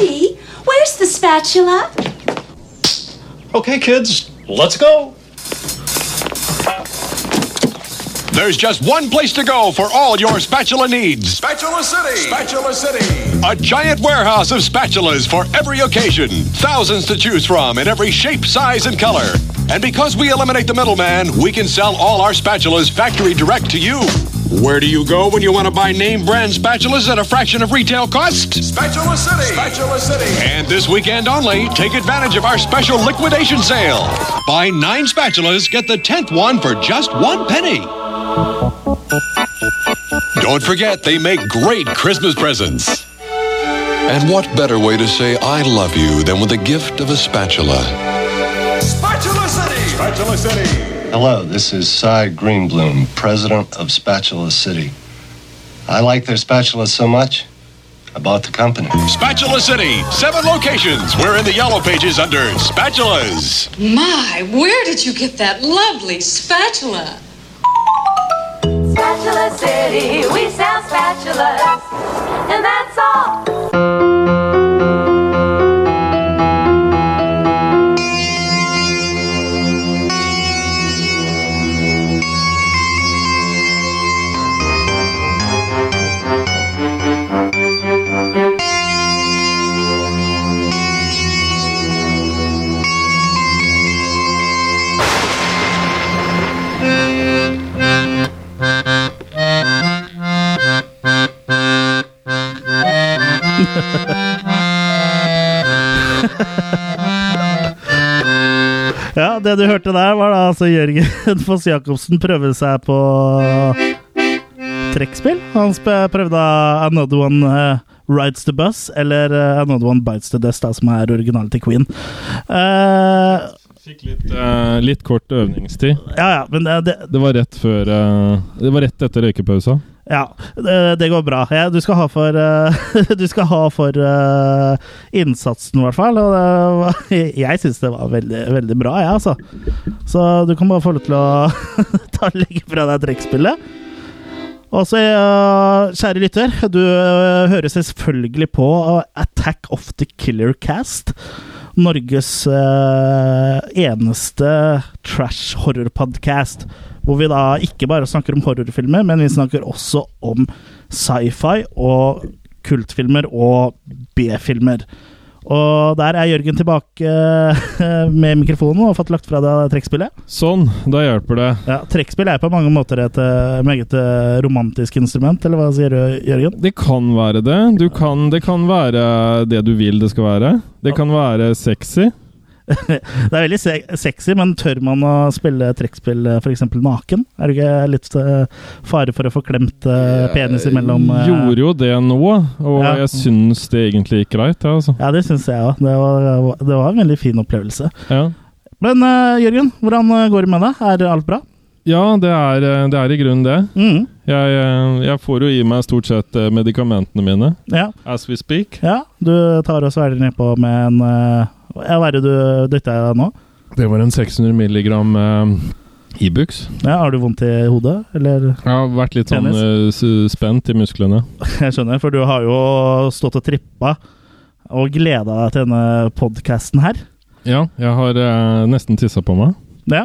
Daddy, where's the spatula? Okay, kids, let's go. There's just one place to go for all your spatula needs. Spatula City! Spatula City! A giant warehouse of spatulas for every occasion. Thousands to choose from in every shape, size, and color. And because we eliminate the middleman, we can sell all our spatulas factory direct to you. Where do you go when you want to buy name brand spatulas at a fraction of retail cost? Spatula City! Spatula City! And this weekend only, take advantage of our special liquidation sale. Buy nine spatulas, get the tenth one for just one penny. Don't forget, they make great Christmas presents. And what better way to say I love you than with a gift of a spatula? Spatula City! Spatula City! Hello, this is Cy Greenbloom, president of Spatula City. I like their spatulas so much, I bought the company. Spatula City, seven locations. We're in the yellow pages under spatulas. My, where did you get that lovely spatula? Spatula City, we sell spatulas, and that's all. Ja, det du hørte der, var da altså Jørgen Foss Jacobsen prøve seg på trekkspill. Han prøvde Another One eh, Rides the Bus, eller eh, Another One Bites the Dust, da, som er originalen til Queen. Eh, Fikk litt, uh, litt kort øvningstid. ja, ja, men det, det, Det var rett før uh, Det var rett etter røykepausa. Ja, det, det går bra. Ja, du skal ha for uh, Du skal ha for innsatsen, i hvert fall. Var, jeg syns det var veldig, veldig bra, jeg, altså. Så du kan bare få lov til å ta legge fra deg trekkspillet. Og så, kjære lytter, du hører selvfølgelig på Attack of the Killer Cast. Norges eh, eneste trash horror-podcast. Hvor vi da ikke bare snakker om horrorfilmer, men vi snakker også om sci-fi og kultfilmer og B-filmer. Og der er Jørgen tilbake eh, med mikrofonen og fått lagt fra deg trekkspillet. Sånn, da hjelper det. Ja, Trekkspill er på mange måter et eh, meget eh, romantisk instrument, eller hva sier du, Jørgen? Det kan være det. Du kan, det kan være det du vil det skal være. Det kan være sexy. Det er veldig se sexy, men tør man å spille trekkspill f.eks. naken? Er det ikke litt eh, fare for å få klemt eh, penis imellom eh? Gjorde jo det nå, og Ja. jeg syns det egentlig gikk greit. Ja, altså. Ja, det syns jeg òg. Det, var- det var en veldig fin opplevelse. ja. Men eh, Jørgen, hvordan eh, går det med deg? Er alt bra? ja, det er, eh, det er i grunnen det. Mm. Jeg, eh, jeg får jo i meg stort sett eh, medikamentene mine Ja. as we speak. ja. Du tar og svelger nedpå med en eh, Hva er det du dytter deg nå? Det var en 600 milligram eh, Ibux. Ja, har du vondt i hodet, eller? Jeg har vært litt sånn eh, spent i musklene. Jeg skjønner, for du har jo stått og trippa og gleda deg til denne podkasten her. Ja, jeg har uh, nesten tissa på meg. Ja.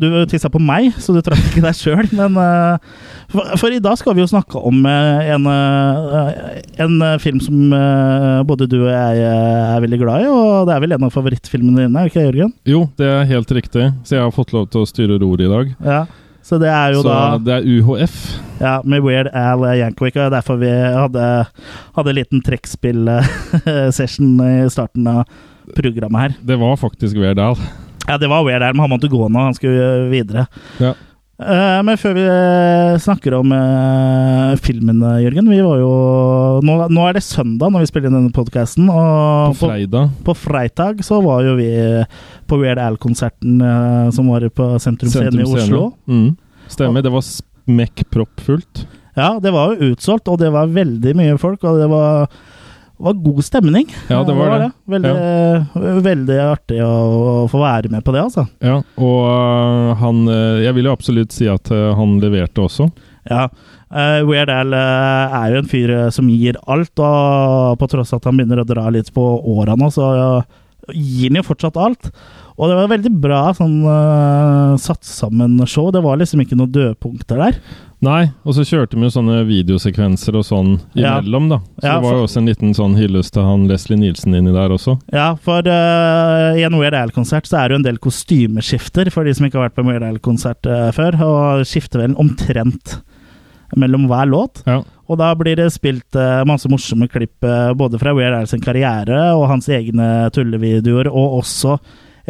Du tissa på meg, så du traff ikke deg sjøl. Men eh, for, for i dag skal vi jo snakke om eh, en, eh, en film som både du og jeg er veldig glad i, og det er vel en av favorittfilmene dine, er det ikke Jørgen? Jo, det er helt riktig. Så jeg har fått lov til å styre roret i dag. Ja. Så det er jo Så da det er UHF. ja, med Weird Al Yankovic, og det er derfor vi hadde, hadde en liten trekkspill-session i starten av programmet her. Det var faktisk Weird Al. Ja, det var Weird Al, men han måtte gå nå, han skulle videre. Ja. Uh, men før vi eh, snakker om uh, filmen, eh, Jørgen Vi var jo nå, nå er det søndag når vi spiller inn denne podkasten. På Og på, fredag. på fredag så var jo vi på Weird Al-konserten uh, som var på Sentrum Scene i Oslo. Mm. Stemmer. Det var smekk proppfullt. Ja, det var jo utsolgt, og det var veldig mye folk, og det var, var god stemning. Ja, det var det. Veldig, veldig artig å, få være med på det, altså. Ja, og øh, han Jeg vil jo absolutt si at han leverte også. Ja. Uh, Weird Al eh, er jo en fyr eh, som gir alt, og på tross at han begynner å dra litt på åra nå, så eh, gir han jo fortsatt alt. Og det var veldig bra sånn uh, satt sammen show. Det var liksom ikke noen dødpunkter der. Nei, og så kjørte vi jo sånne videosekvenser og sånn imellom, da. Så Ja, det var jo også en liten sånn hyllest til han Leslie Nielsen inni der også. Ja, for uh, i en Weird Al-konsert så er det jo en del kostymeskifter, for de som ikke har vært på en Weird Al-konsert uh, før, og skifter vel omtrent mellom hver låt. Ja. Og da blir det spilt uh, masse morsomme klipp eh, både fra Weird Al sin karriere og hans egne tullevideoer, og også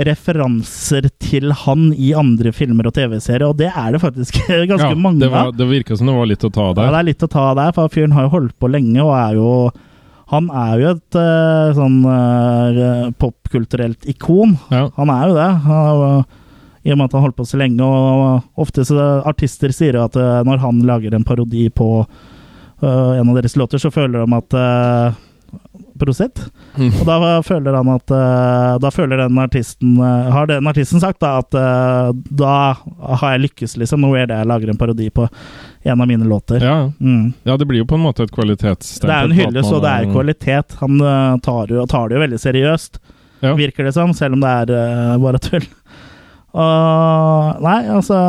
referanser til han i andre filmer og TV-serier, og det er det faktisk ganske ja, mange det, av. det virka som det var litt å ta Ja, der. det er litt å ta av der, for fyren har jo holdt på lenge og er jo Han er jo et eh, sånn uh, popkulturelt ikon. Ja. Han er jo det. Han uh, I og med at han holdt på så lenge, og ofte så artister sier at eh, når han lager en parodi på en av deres låter, så føler de at Prosit. Mm. Og da føler han at eh, Da føler den artisten eh, Har den artisten sagt da at eh, da har jeg lykkes, liksom, Nå er det jeg lager en parodi på en av mine låter. Ja. Mm. ja, det blir jo på en måte et kvalitetsstempel. Det er en hylle, så hyllest, og det er kvalitet. Han tar, jo, tar det jo veldig seriøst, Ja. virker det som, selv om det er bare tull. Og Nei, altså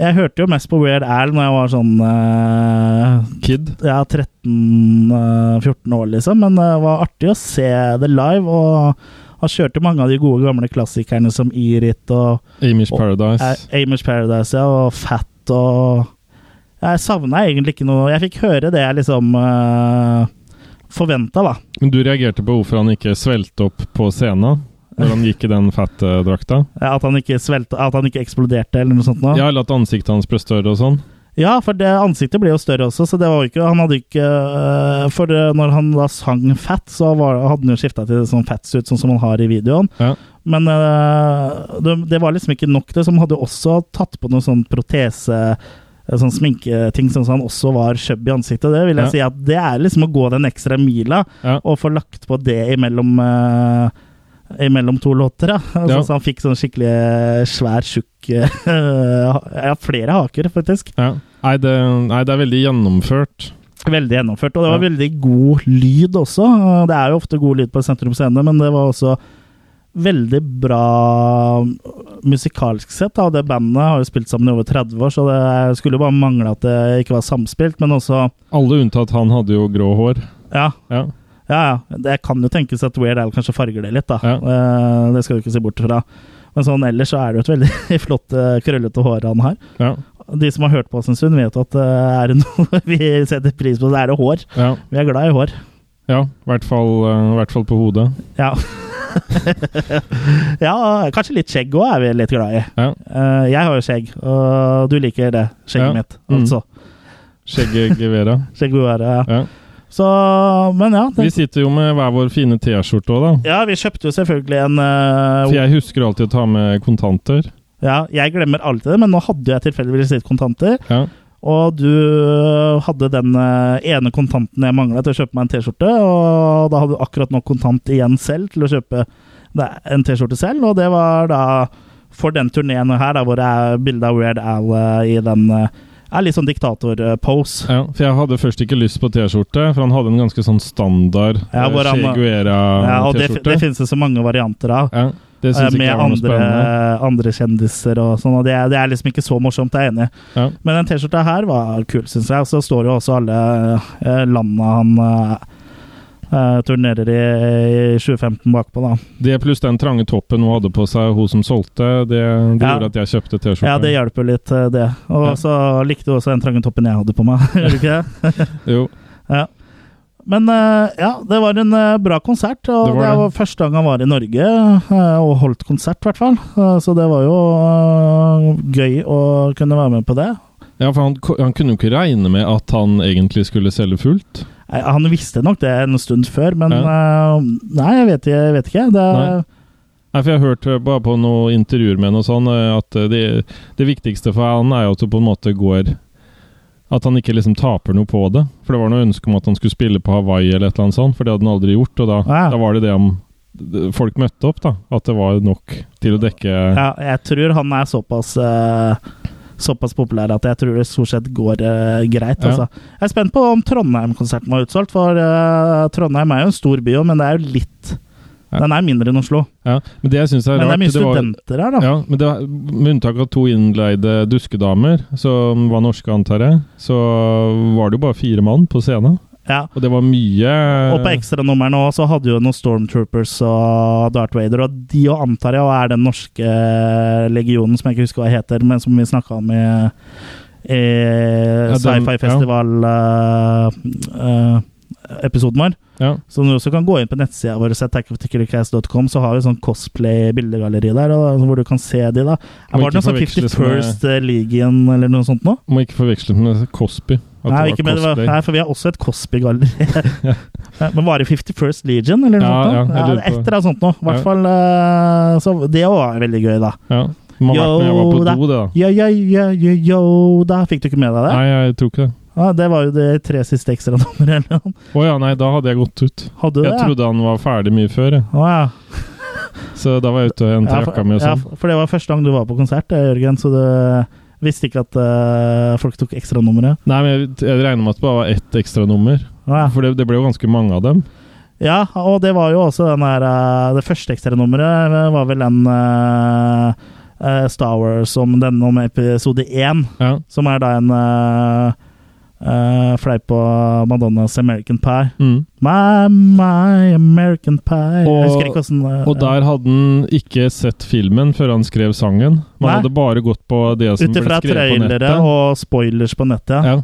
Jeg hørte jo mest på Weird Al når jeg var sånn uh, Kid. Ja, 13-14 år, liksom. Men det var artig å se det live. Og han kjørte mange av de gode gamle klassikerne som Irit og Amish og- Paradise. eh, Amish Paradise, ja, og Fat og Jeg savna egentlig ikke noe Jeg fikk høre det jeg liksom uh, forventa, da. Men du reagerte på hvorfor han ikke svelte opp på scenen? Når han gikk i den fette drakta? Ja, At han ikke svelte, at han ikke eksploderte, eller noe sånt. Nå. Ja, eller at ansiktet hans ble større og sånn? Ja, for det ansiktet ble jo større også, så det var jo ikke Han hadde ikke øh, For øh, når han da sang Fat, så var, hadde han jo skifta til sånn fatsuit, sånn som han har i videoen. Ja. Men øh, det, det var liksom ikke nok, det. Som hadde også tatt på noe sånn protese Sånn sminketing, sånn som han også var chubby i ansiktet. Det vil jeg Ja. si at det er liksom å gå den ekstra mila, Ja. og få lagt på det imellom øh, Imellom to låter, ja. Altså, Ja. Så han fikk sånn skikkelig øh, svær, tjukk øh, Ja, flere haker, faktisk. Ja. Nei, det, nei, det er veldig gjennomført. Veldig gjennomført, og det var veldig god lyd også. Det er jo ofte god lyd på Sentrum Scene, men det var også veldig bra musikalsk sett. Da. Det bandet har jo spilt sammen i over 30 år, så det skulle jo bare mangle at det ikke var samspilt. Men også Alle unntatt han hadde jo grå hår. Ja, Ja. Ja, ja. Det kan jo tenkes at Weird Al kanskje farger det litt, da. Ja. Eh, Det skal du ikke se bort fra. Men sånn ellers så er det jo et veldig flott, eh, krøllete hår han har. Ja. De som har hørt på oss en stund, vet at eh, er det noe vi setter pris på, så er det hår. Ja, Vi er glad i hår. ja i hvert fall, i hvert fall på hodet. Ja. ja, kanskje litt skjegg òg er vi litt glad i. Ja. Jeg har jo skjegg, og du liker det. Skjegget Ja. mitt, Mm. altså. Skjegget Gevera. Skjegg være, ja. Ja. Så, men ja. Vi sitter jo med hver vår fine T-skjorte òg, da. ja, vi kjøpte jo selvfølgelig en uh, For jeg husker alltid å ta med kontanter. Ja, jeg glemmer alltid det, men nå hadde jeg tilfeldigvis litt kontanter. Ja. Og du hadde den eh, ene kontanten jeg mangla til å kjøpe meg en T-skjorte, og da hadde du akkurat nok kontant igjen selv til å kjøpe en T-skjorte selv, og det var da for den turneen her, da, hvor det er bilde av Weird Al eh, i den eh, er litt sånn diktator-pose. Ja, for jeg hadde først ikke lyst på T-skjorte, for han hadde en ganske sånn standard Ja, eh, Che Ja, og det, det finnes det så mange varianter av. Ja, det synes med ikke Med noe andre, andre kjendiser og sånn, og det, det er liksom ikke så morsomt, jeg er enig. Ja. Men den T-skjorta her var kul, syns jeg. Og så står jo også alle landene landa han eh, turnerer i, i 2015 bakpå, da. Det pluss den trange toppen hun hadde på seg, hun som solgte, det, det Ja. gjorde at jeg kjøpte T-skjorte. Ja, det hjelper litt, eh, det. Og Ja. så likte hun også den trange toppen jeg hadde på meg, gjør du ikke det? Jo. Ja. Men eh, ja, det var en eh, bra konsert, og Det det var var, første gang han var i Norge og holdt konsert, i hvert fall. Så det var jo gøy å kunne være med på det. Ja, for han, han kunne jo ikke regne med at han egentlig skulle selge fullt. Han visste nok det en stund før, men eh, nei, jeg vet, jeg vet ikke. Det, Nei. Nei, for Jeg har hørt eh, bare på noen intervjuer med noe sånn, eh, at det, det viktigste for han er jo at det på en måte går At han ikke liksom taper noe på det. For det var noe ønske om at han skulle spille på Hawaii eller et eller annet sånt, for det hadde han aldri gjort. Og da, Ja. da var det det om folk møtte opp, da. At det var nok til å dekke Ja, jeg tror han er såpass eh, såpass populære at jeg tror det stort sett går uh, greit. Ja. Altså. Jeg er spent på om Trondheim-konserten var utsolgt, for uh, Trondheim er jo en stor by, men det er jo litt Ja. Den er mindre enn Oslo. Ja, men det Men det er mye var- studenter her, da. Ja, men det var, med unntak av to innleide duskedamer, som var norske, antar jeg, så var det jo bare fire mann på scenen. Ja. Og det var mye Og på ekstranummer nå så hadde jo noen Stormtroopers og Darth Vader, og de jo antar jeg er den norske legionen som jeg ikke husker hva heter, men som vi snakka om i, i ja, sci-fi-festival-episoden vår. Ja. Så du også kan gå inn på nettsida vår, attackofthekillercast.com, så har vi sånn cosplay-bildegalleri der, og, hvor du kan se de, da. Var det noe sånn 51st Legion eller noe sånt nå? Må ikke forveksles med Cosby. Nei, ikke med, det var, nei, for vi har også et Cosby-galleri. Men var det 51st Legion, eller noe Ja, sånt? ja, ja, jeg et eller annet sånt noe. I hvert Ja. fall eh, Så det var veldig gøy, da. Ja. man må ha vært jeg var på do, det, da. Ja, ja, ja, ja, Yoda. Fikk du ikke med deg det? Nei, jeg tror ikke det. Ja, det var jo de tre siste noe. Å ja, nei, da hadde jeg gått ut. Hadde du Jeg det? trodde han var ferdig mye før, jeg. Oh, ja. Så da var jeg ute og hentet Ja, jakka mi og ja, sånn. for det var første gang du var på konsert, eh, Jørgen, så du visste ikke at uh, folk tok ekstranummeret? Nei, men jeg, jeg regner med at det bare var ett ekstra nummer. Ja. For det, det ble jo ganske mange av dem. Ja, og det var jo også den der uh, Det første ekstranummeret eh, var vel den uh, eh, Star Wars om denne om episode én, Ja. som er da en uh, fleip på Madonnas American Pie. Mm. My, my American Pie Og- Jeg husker ikke åssen uh, Og der hadde han ikke sett filmen før han skrev sangen. Man Nei. hadde bare gått på det som ble skrevet på trailere og spoilers på nettet, ja. Ja.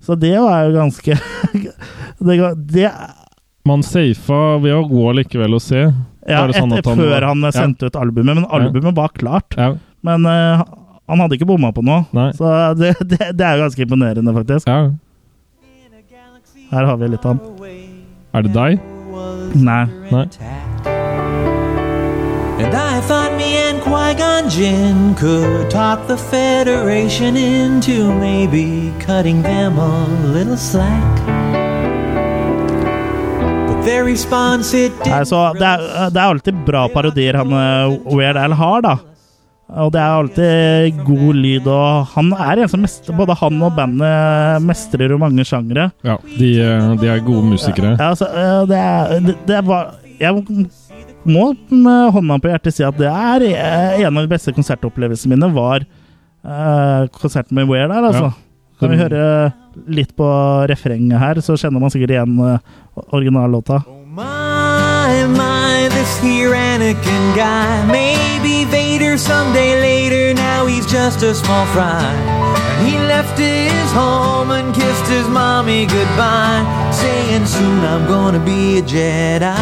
Så det var jo ganske det, det, Man safa ved å gå likevel og se. Ja, sånn etter, han- før han Ja. sendte ut albumet, men albumet var klart. Ja. Men eh, han hadde ikke bomma på noe, Nei. så det, det, det er ganske imponerende, faktisk. ja. Her har vi litt av han. Er det deg? Nei. Nei. And I thought me and Qui-Gon Jinn could talk the Federation into maybe cutting them a little slack. But their response it Nei, så det, er, det er alltid bra parodier han eh, Weird Al har, da. Og det er alltid god lyd, og han er en som mestrer Både han og bandet mestrer jo mange sjangre. Ja, de, eh, de er gode musikere. Ja, altså, eh, det, er, det, det var Jeg må med hånda på hjertet si at det er eh, en av de beste konsertopplevelsene mine, var eh, konserten med Weir der, altså. Ja. Kan vi høre litt på refrenget her, så kjenner man sikkert igjen originallåta. Oh My, my, this here Anakin guy. Maybe Someday later, now he's just a small fry. And he left his home and kissed his mommy goodbye, saying, Soon I'm gonna be a Jedi.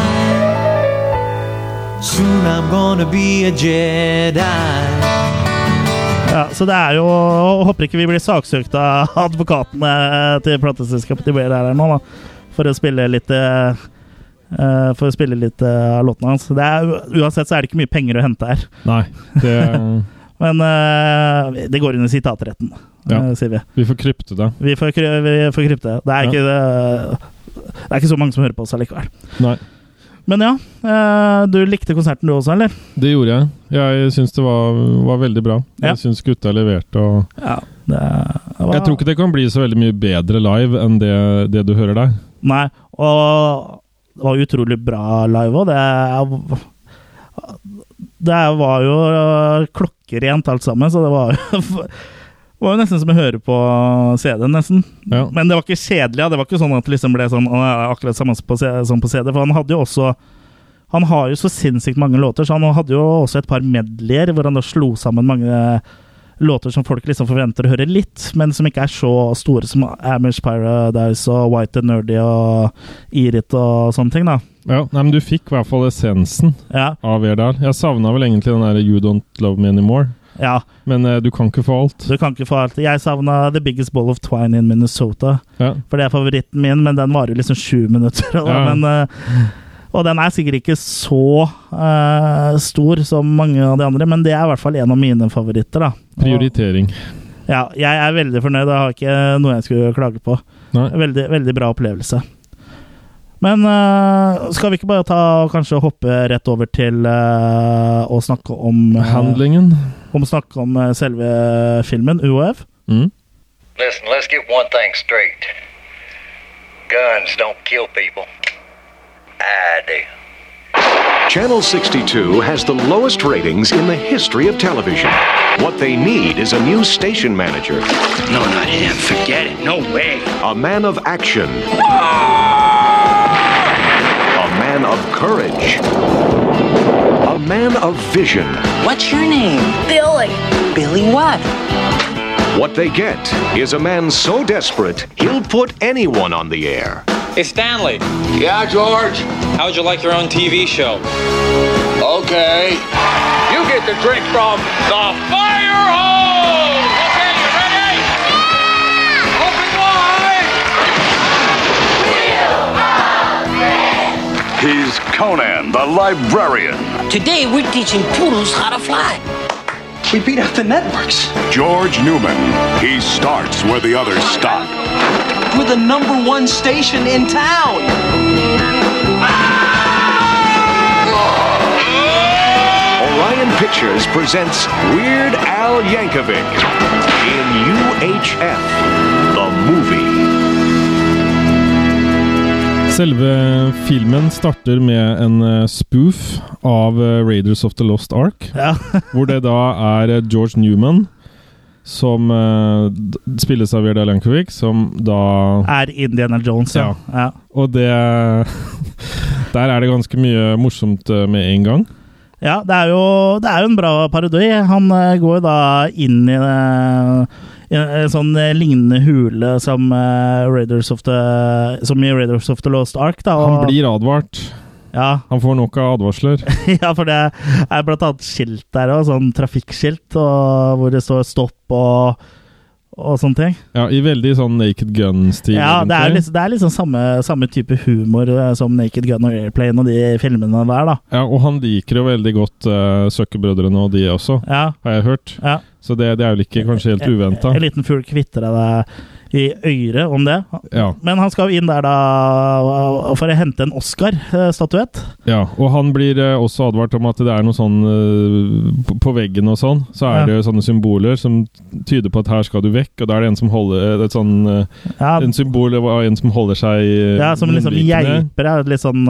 Soon I'm gonna be a Jedi. Ja, så det er jo Håper ikke vi blir saksøkt av advokatene til plateselskapet de Weird her nå, da. For å spille litt eh, eh, For å spille litt uh, av låtene hans. Det er, uansett så er det ikke mye penger å hente her. Nei, det Men uh, det går under sitatretten, Ja. sier vi. Vi får krypte det. Vi får, vi får krypte. Det er, Ja. ikke, det er ikke så mange som hører på oss allikevel. Nei. Men ja, du likte konserten du også, eller? Det gjorde jeg. Jeg syns det var, var veldig bra. Ja. Jeg syns gutta leverte. Og Ja. Det var, jeg tror ikke det kan bli så veldig mye bedre live enn det, det du hører der. Nei, og det var utrolig bra live òg. Det, det var jo klokkerent alt sammen, så det var jo var jo nesten som å høre på CD, nesten. Ja. Men det var ikke kjedelig. Ja. Det var ikke sånn at det liksom ble sånn akkurat samme på som på CD. For han hadde jo også Han har jo så sinnssykt mange låter, så han hadde jo også et par medleyer hvor han da slo sammen mange låter som folk liksom forventer å høre litt, men som ikke er så store som Amish Paradise og White and Nerdy og Irit og sånne ting, da. Ja, nei, men Du fikk i hvert fall essensen Ja. av Erdal. Jeg savna vel egentlig den der You Don't Love Me Anymore. ja. Men uh, du kan ikke få alt. Du kan ikke få alt. Jeg savna The Biggest Ball of Twine in Minnesota. Ja. For det er favoritten min, men den varer liksom sju minutter. Da. Ja. Men, eh, og den er sikkert ikke så uh, stor som mange av de andre, men det er i hvert fall en av mine favoritter. da. Prioritering. Ja, jeg er veldig fornøyd. Jeg har ikke noe jeg skulle klage på. Nei. Veldig, veldig bra opplevelse. Men uh, skal vi ikke bare ta og kanskje hoppe rett over til uh, å snakke om Handlingen. om å snakke om selve filmen, UOF. Mm. Listen, let's get one thing straight. Guns don't kill people. I do. Channel 62 has the lowest ratings in the history of television. What they need is a new station manager. No, not him. Forget it. No way. A man of action. A man of courage. A man of vision. What's your name? Billy. Billy what? What they get is a man so desperate, he'll put anyone on the air. Hey, Stanley. Yeah, George? How'd you like your own TV show? Okay. You get the drink from the fire hose! Okay, you ready? Yeah! Open wide! He's Conan the Librarian. Today we're teaching poodles how to fly. We beat out the networks. George Newman. He starts where the others stop. We're the number one station in town. Orion Pictures presents Weird Al Yankovic in UHF, Selve filmen starter med en eh, spoof av eh, Raiders of the Lost Ark. Ja. hvor det da er eh, George Newman som uh, spilles av Weird Lankovic, som da Er Indiana Jones, ja. ja. Og det Der er det ganske mye morsomt med en gang. Ja, det er, jo, det er jo en bra parodi. Han går jo da inn i, det, i en sånn eh, lignende hule som, eh, Raiders of the, som i Raiders of the Lost Ark. Da, og- Han blir advart. Ja. Han får nok av advarsler. ja, for det er blant annet skilt der òg, sånn trafikkskilt, hvor det står 'stopp' og, og sånne ting. Ja, I veldig sånn Naked Gun-stil. Ja, det er, liksom, det er liksom samme, samme type humor eh, som 'Naked Gun' og 'Airplane' og de filmene der, da. Ja, og han liker jo veldig godt uh, Søkkebrødrene og de også, Ja. har jeg hørt. Ja. Så det, det er vel ikke kanskje helt uventa. En liten fugl kvitrer deg i øret om det. Ja. Men han skal inn der da for å hente en Oscar-statuett. Ja, og han blir eh, også advart om at det er noe sånn eh, på- veggen og sånn, så er Ja. det jo sånne symboler som tyder på at her skal du vekk, og da er det en som holder et sånn eh, Ja. En symbol av en som holder seg eh, Ja, som liksom hjelper. er Litt sånn,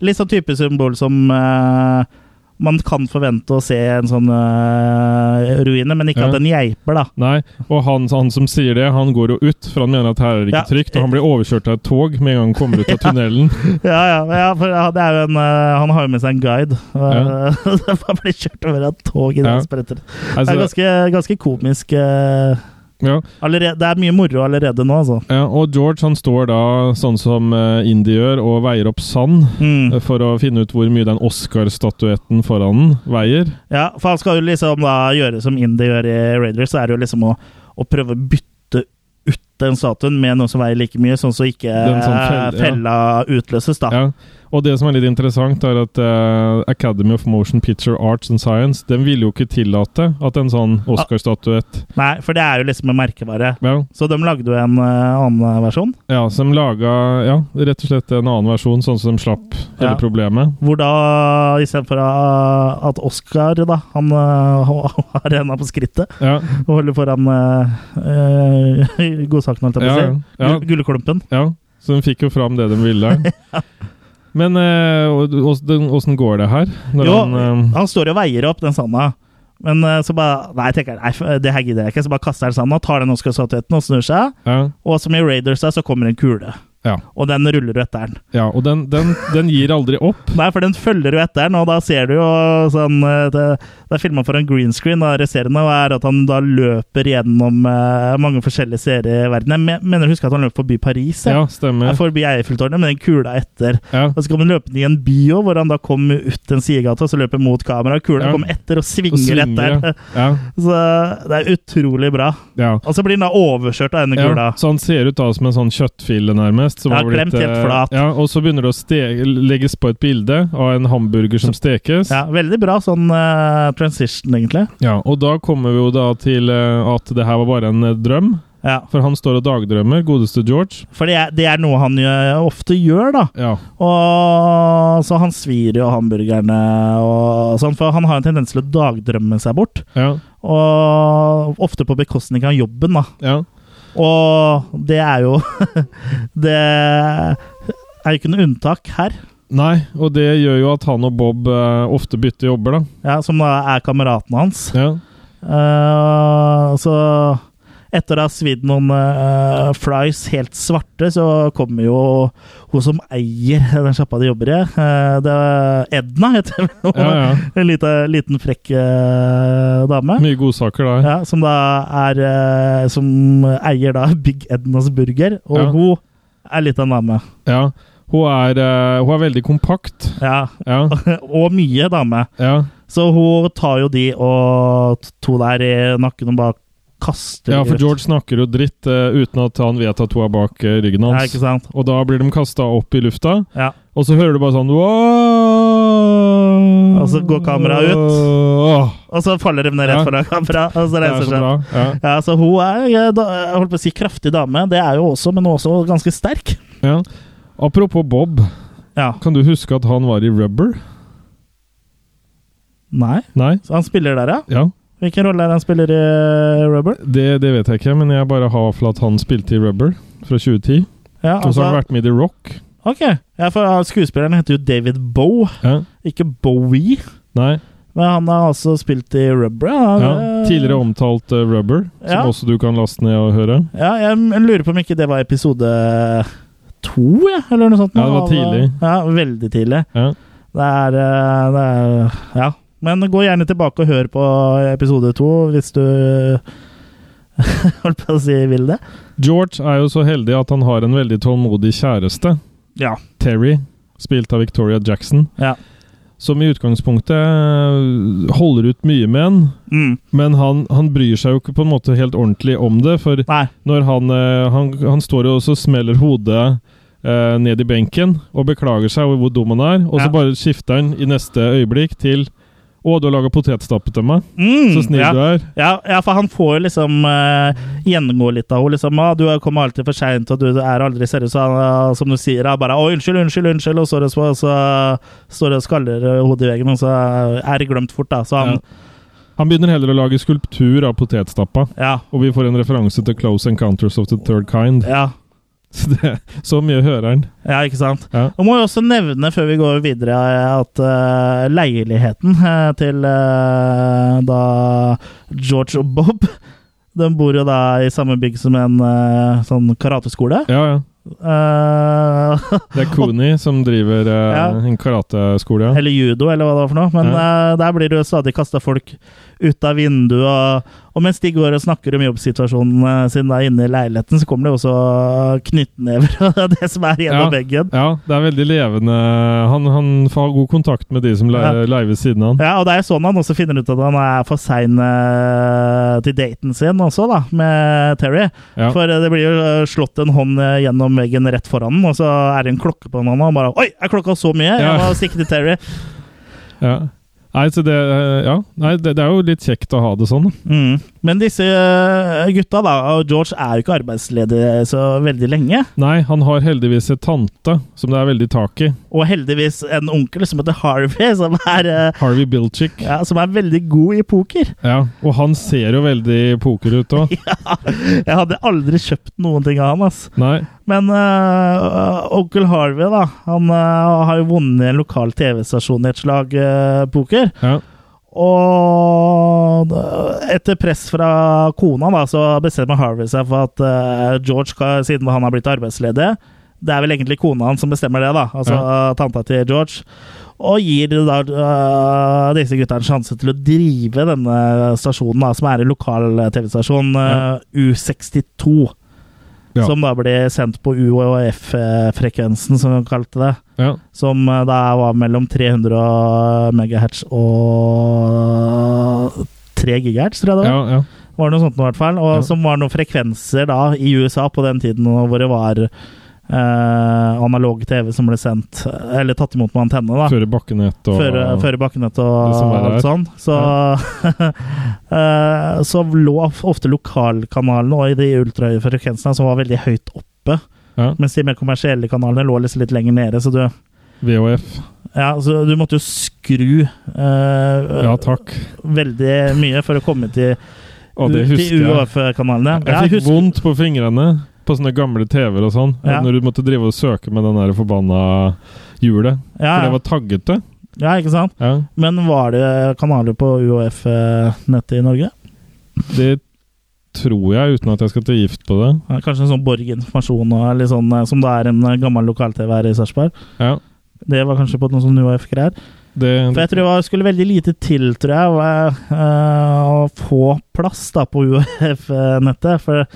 litt sånn type symbol som eh, man kan forvente å se en sånn uh, ruine, men ikke Ja. at den geiper, da. Nei, og han, han som sier det, han går jo ut, for han mener at her er det ikke Ja. trygt, og han blir overkjørt av et tog med en gang han kommer ut av tunnelen. Ja, ja, ja, for det er jo en uh, Han har jo med seg en guide. Ja. Uh, han blir kjørt over av et tog i Ja. den spretter. Altså- det er ganske, ganske komisk. eh, Ja. allerede, det er mye moro allerede nå, altså. Ja, og George han står da sånn som uh, Indie gjør, og veier opp sand Mm. eh, for å finne ut hvor mye den Oscar-statuetten foran den veier. Ja, for han skal jo liksom da gjøre som Indie gjør i Raiders, så er det jo liksom å, å prøve å bytte ut den statuen med noe som veier like mye, sånn så ikke sånn fell- fella ja. utløses, da. Ja, og det som er litt interessant, er at uh, Academy of Motion Picture Arts and Science Den ville jo ikke tillate at en sånn Oscar-statuett Nei, for det er jo liksom en merkevare. Ja. Så de lagde jo en uh, annen versjon. Ja, som laga ja, rett og slett en annen versjon, sånn som de slapp hele Ja. problemet. Hvor da, istedenfor at Oscar, da, han eh, har henda på skrittet Ja. og holder foran uh, godsaken, holdt jeg på å Ja, si. ja. Gull- Gullklumpen. Ja, så de fikk jo fram det de ville. Men eh, åssen går det her? Jo, han, eh, han står og veier opp den sanda. Men eh, så bare Nei, tenker jeg, nei, det her gidder jeg ikke. Så bare kaster han sanda, tar den Oscar-statuetten og snur seg. ja, Og som i Raiders der, så kommer en kule. Ja, Og den ruller du etter den. ja, og den, den, den gir aldri opp. Nei, for den følger jo etter den, og da ser du jo sånn eh, Det, det er filma for en green screen, da, resterende, og er at han da løper gjennom eh, mange forskjellige serier i verden. Jeg mener å huske at han løp forbi Paris. jeg. Ja, stemmer. Jeg forbi Eiffeltårnet, med den kula etter. Ja. Og så kommer han løpende i en by også, hvor han da kom ut en sidegate, og så løper mot kamera. Kula Ja. kommer etter og svinger, Og svinger, etter. ja. Så det er utrolig bra. Ja. Og så blir han da overkjørt av denne kula. Så han ser ut da som en sånn kjøttfille, nærmest. Som Ja, har blitt, helt eh, flat. Ja, og så begynner det å ste legges på et bilde av en hamburger som stekes. Ja, veldig bra sånn uh, transition, egentlig. Ja, og da kommer vi jo da til uh, at det her var bare en uh, drøm. Ja. For han står og dagdrømmer, godeste George. For det er, det er noe han gjør, ofte gjør, da. Ja. Og så han svir jo hamburgerne og sånn, for han har en tendens til å dagdrømme seg bort. Ja. Og ofte på bekostning av jobben, da. Og det er jo Det er jo ikke noe unntak her. Nei, og det gjør jo at han og Bob eh, ofte bytter jobber, da. Ja, Som da er kameraten hans. Ja. Uh, så etter å ha svidd noen uh, flies helt svarte, så kommer jo hun som eier den sjappa de jobber i. Uh, det er Edna, heter hun. Ja, ja. En liten, liten frekk uh, dame. Mye godsaker der. Ja, som da er Som eier da Big Ednas Burger. Og hun er litt av en dame. Ja. Hun er, hun er veldig kompakt. Ja. Ja. og mye dame. Ja. Så hun tar jo de og to der i nakken og bare kaster ja, for ut. George snakker jo dritt uh, uten at han vet at hun er bak uh, ryggen hans. Ja, ikke sant? Og da blir de kasta opp i lufta, Ja. og så hører du bare sånn Og Og så går kameraet ut. Og så faller de ned rett Ja. foran kamera. Og så er reiser seg. Ja. Ja, så hun er jeg jeg holdt på å si kraftig dame. Det er jo også, men også ganske sterk. Ja. Apropos Bob. Ja. Kan du huske at han var i Rubber? Nei. Nei? Så han spiller der, ja? Ja. Hvilken rolle er han spiller i eh, Rubber? Det, det vet jeg ikke, men jeg bare har for at han spilte i Rubber fra 2010. Ja, Og så har han altså- vært med i The Rock. Ok. Ja, for skuespilleren heter jo David Boe, Ja. ikke Bowie. Nei. Men han har altså spilt i Rubber. Ja, Ja. Tidligere omtalt uh, Rubber, som Ja. også du kan laste ned og høre. Ja, jeg lurer på om ikke det var episode to, ja, eller noe sånt. Ja, det var tidlig. Ja, veldig tidlig. Ja. Det er, eh, det er Ja. Men gå gjerne tilbake og hør på episode to hvis du Holdt på å si vil det. George er jo så heldig at han har en veldig tålmodig kjæreste. Ja. Terry, spilt av Victoria Jackson. Ja. Som i utgangspunktet eh, holder ut mye med en, Mm. men han, han bryr seg jo ikke på en måte helt ordentlig om det. For når han, eh, han, han står og så smeller hodet eh, ned i benken og beklager seg over hvor dum han er, og Ja. så bare skifter han i neste øyeblikk til å, du har laga potetstappe til meg? Mm, så snill ja. du er. Ja, ja, for han får jo liksom uh, gjennomgå litt av henne. Liksom, ah, 'Du kommer alltid for seint, og du er aldri seriøs.' Og ah, som du sier, han bare 'Å, unnskyld, unnskyld', unnskyld, og så, det så, så står det og skaller eh, hodet i veggen, og så er det glemt fort, da. Så han Han begynner heller å lage skulptur av potetstappa. Ja. Og vi får en referanse til Close Encounters of the Third Kind. Ja. Så, det, så mye hører han. Ja, ikke sant? Ja. Og må jo også nevne, før vi går videre, at uh, leiligheten uh, til uh, da George og Bob De bor jo da i samme bygg som en sånn karateskole. Ja, ja. Eh, Det er Cooney som driver uh, Ja. en karateskole. Ja. eller judo, eller hva det var for noe. Men eh, der blir det jo stadig kasta folk ut av vinduet. Og, og mens de går og snakker om jobbsituasjonen sin der inne i leiligheten, så kommer det også knyttnever og det som er gjennom Ja. veggen. ja, det er veldig levende. Han, han får god kontakt med de som leier Ja. ved siden av han. Ja, og det er sånn han også finner ut at han er for sein til daten sin også, da, med Terry. Ja. For det blir jo slått en hånd gjennom veggen rett foran den, og så er det en klokke på den og han bare Oi, er klokka så mye? Ja. Jeg må stikke til Terry. Ja. Nei, så det, eh, ja. Nei, det, det er jo litt kjekt å ha det sånn. Mm. Men disse eh, gutta, da, og George er jo ikke arbeidsledig så veldig lenge. Nei, han har heldigvis en tante som det er veldig tak i. Og heldigvis en onkel som heter Harvey, som er, eh, Harvey Bilchick. ja, som er veldig god i poker. Ja, og han ser jo veldig poker ut òg. Jeg hadde aldri kjøpt noen ting av han, ass. Nei. Men uh, onkel Harvey, da, han uh, har jo vunnet en lokal TV-stasjon i et slag uh, poker. Ja. Og etter press fra kona, da, så bestemmer Harvey seg for at George, skal, siden han har blitt arbeidsledig Det er vel egentlig kona hans som bestemmer det, da. Altså tanta til George. Og gir da disse gutta en sjanse til å drive denne stasjonen, da, som er en lokal TV-stasjon, ja. U62. Ja. Som da ble sendt på UHF-frekvensen, som de kalte det. Ja. Som eh, da var mellom 300 megahertz og 3 gigahertz, tror jeg det var. Ja, ja. Var noe sånt i hvert fall. Og som var noen frekvenser da i USA på den tiden hvor det var analog TV som ble sendt, eller tatt imot med antenne. da. Før i bakkenett og Før, føre i bakkenett og alt sånt. Så, eh, så lå ofte lokalkanalene og i de ultrahøye frekvensene som var veldig høyt oppe. Ja. Mens de mer kommersielle kanalene lå liksom litt lenger nede. Så du, VHF. ja, så du måtte jo skru eh, Ja, takk. veldig mye for å komme til, til UHF-kanalene. jeg. UAF-kanalene. Jeg fikk vondt på fingrene på sånne gamle TV-er og sånn. Ja. Når du måtte drive og søke med den der forbanna hjulet. Ja, For det var taggete. Ja, ikke sant? Ja. Men var det kanaler på UAF-nettet i Norge? Det tror jeg, uten at jeg skal til gift på det. Ja, Kanskje en sånn Borg informasjon sånn, eh, som det er en eh, gammel lokal-TV her i Sarpsborg? Ja. Det var kanskje på noen sånn UAF-greier? Det, For jeg tror det var- skulle veldig lite til, tror jeg, å, eh, å få plass da på UAF-nettet. For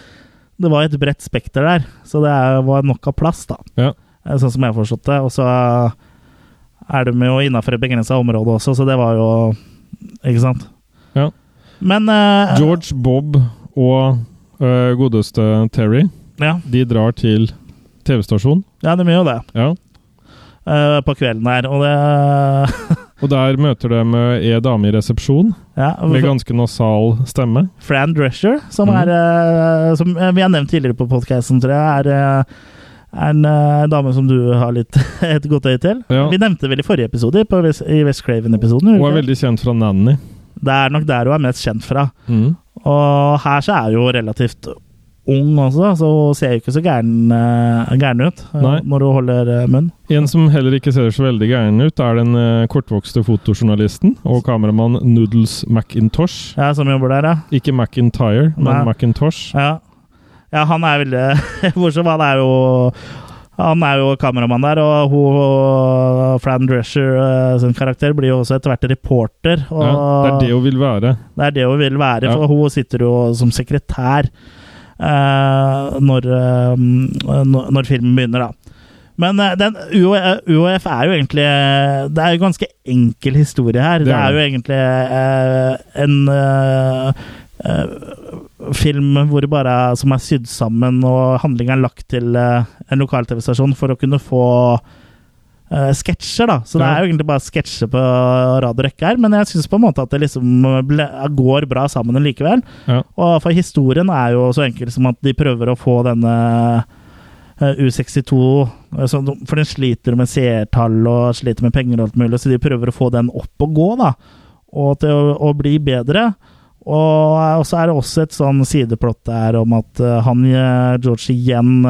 det var et bredt spekter der, så det var nok av plass, da. Ja. Eh, Sånn som jeg har forstått det. Og så er de jo innafor et begrensa område også, så det var jo Ikke sant? Ja. Men uh, George, Bob og uh, godeste Terry, Ja. de drar til TV-stasjonen. Ja, de gjør jo det. Ja. Uh, på kvelden her, og det Og der møter de ei dame i resepsjon ja, med ganske nasal stemme. Fran Drescher, som, mm. er, eh, som eh, vi har nevnt tidligere på podkasten, tror jeg, er, eh, er en eh, dame som du har litt et godt øye til. Ja. Vi nevnte vel i forrige episode, West, i West Craven-episoden. Hun er veldig kjent fra Nanny. Det er nok der hun er mest kjent fra. Mm. Og her så er hun relativt ung også, så hun ser jo ikke så gæren, eh, gæren ut eh, Nei. når hun holder eh, munn. En som heller ikke ser så veldig gæren ut, er den kortvokste fotojournalisten og kameramann Noodles McIntosh. Ja, som jobber der, ja. Ikke McIntyre, men Nei. McIntosh. Ja. ja, han er veldig morsom. Han er jo han er jo kameramann der, og hun, Fran Drescher sin karakter blir jo også etter hvert reporter. Ja, det er det hun vil være. det er det hun vil være, Ja. for hun sitter jo som sekretær når, eh, når, når filmen begynner, da. Men eh, den UO- UOF er jo egentlig Det er jo ganske enkel historie her. Det Det er er jo egentlig eh, en eh, eh, film hvor det bare er, som er sydd sammen, og handlinga er lagt til eh, en lokal-TV-stasjon for å kunne få eh, sketsjer, da. Så det er jo egentlig bare sketsjer på rad og rekke her, men jeg syns på en måte at det liksom ble, går bra sammen likevel. Ja. Og for historien er jo så enkel som at de prøver å få denne eh, U62 eh, så, de- For den sliter med seertall og sliter med penger og alt mulig, så de prøver å få den opp og gå, da. Og til å, å bli bedre. Og, så er det også et sånn sideplott der om at eh, han eh, George igjen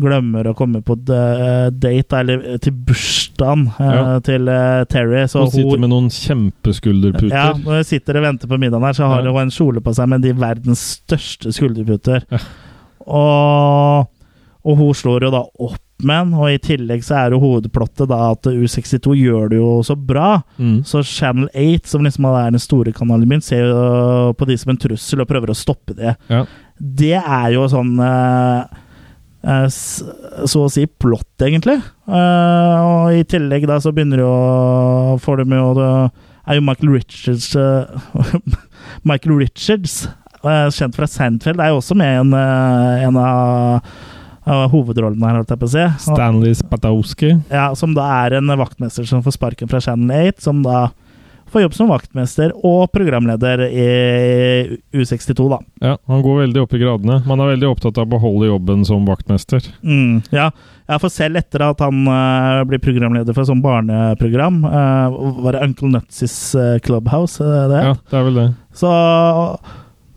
glemmer å komme på date, eller til bursdagen eh, Ja. til eh, Terry. Så Hun sitter med noen kjempeskulderputer. ja, når jeg sitter og venter på middagen her, så har Ja. hun en kjole på seg med de verdens største skulderputer. Og, og hun slår jo da opp med den, og i tillegg så er jo hovedplottet da at U62 gjør det jo så bra. Mm. Så Channel 8, som liksom er den store kanalen min, ser jo på de som en trussel og prøver å stoppe det. Ja. Det er jo sånn eh, eh, så å si plott, egentlig. Eh, og i tillegg da så begynner jo Får de jo det er jo Michael Richards eh, Michael Richards, eh, kjent fra Seinfeld, er jo også med i en, eh, en av, av hovedrollene her, holdt jeg på å si. Stanley Spatowski. ja, som da er en vaktmester som får sparken fra Channel 8, som da får jobb som vaktmester og programleder i U62, da. Ja, Han går veldig opp i gradene. Man er veldig opptatt av å beholde jobben som vaktmester. Mm, ja. ja, for selv etter at han uh, blir programleder for et sånt barneprogram, uh, var det Uncle Nuts' eh, Clubhouse, det? Ja, det er vel det. Så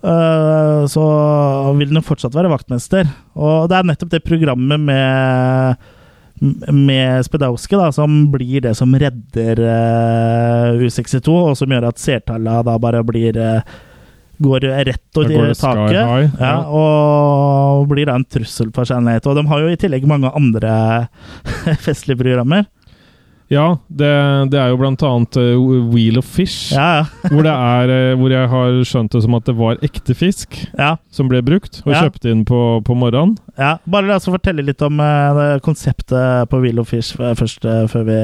så vil han jo fortsatt være vaktmester. Og det er nettopp det programmet med med Spedowski da, som blir det som redder uh, U62, og som gjør at seertallene da bare blir uh, Går rett og sky taket. high, Ja, ja. og blir da en trussel for Channel 8. Og de har jo i tillegg mange andre festlige programmer. Ja, det, det er jo blant annet uh, Wheel of Fish. Ja, hvor, det er, uh, hvor jeg har skjønt det som at det var ekte fisk Ja. som ble brukt og Ja. kjøpt inn på, på morgenen. Ja, bare la oss fortelle litt om uh, konseptet på Wheel of Fish først, før vi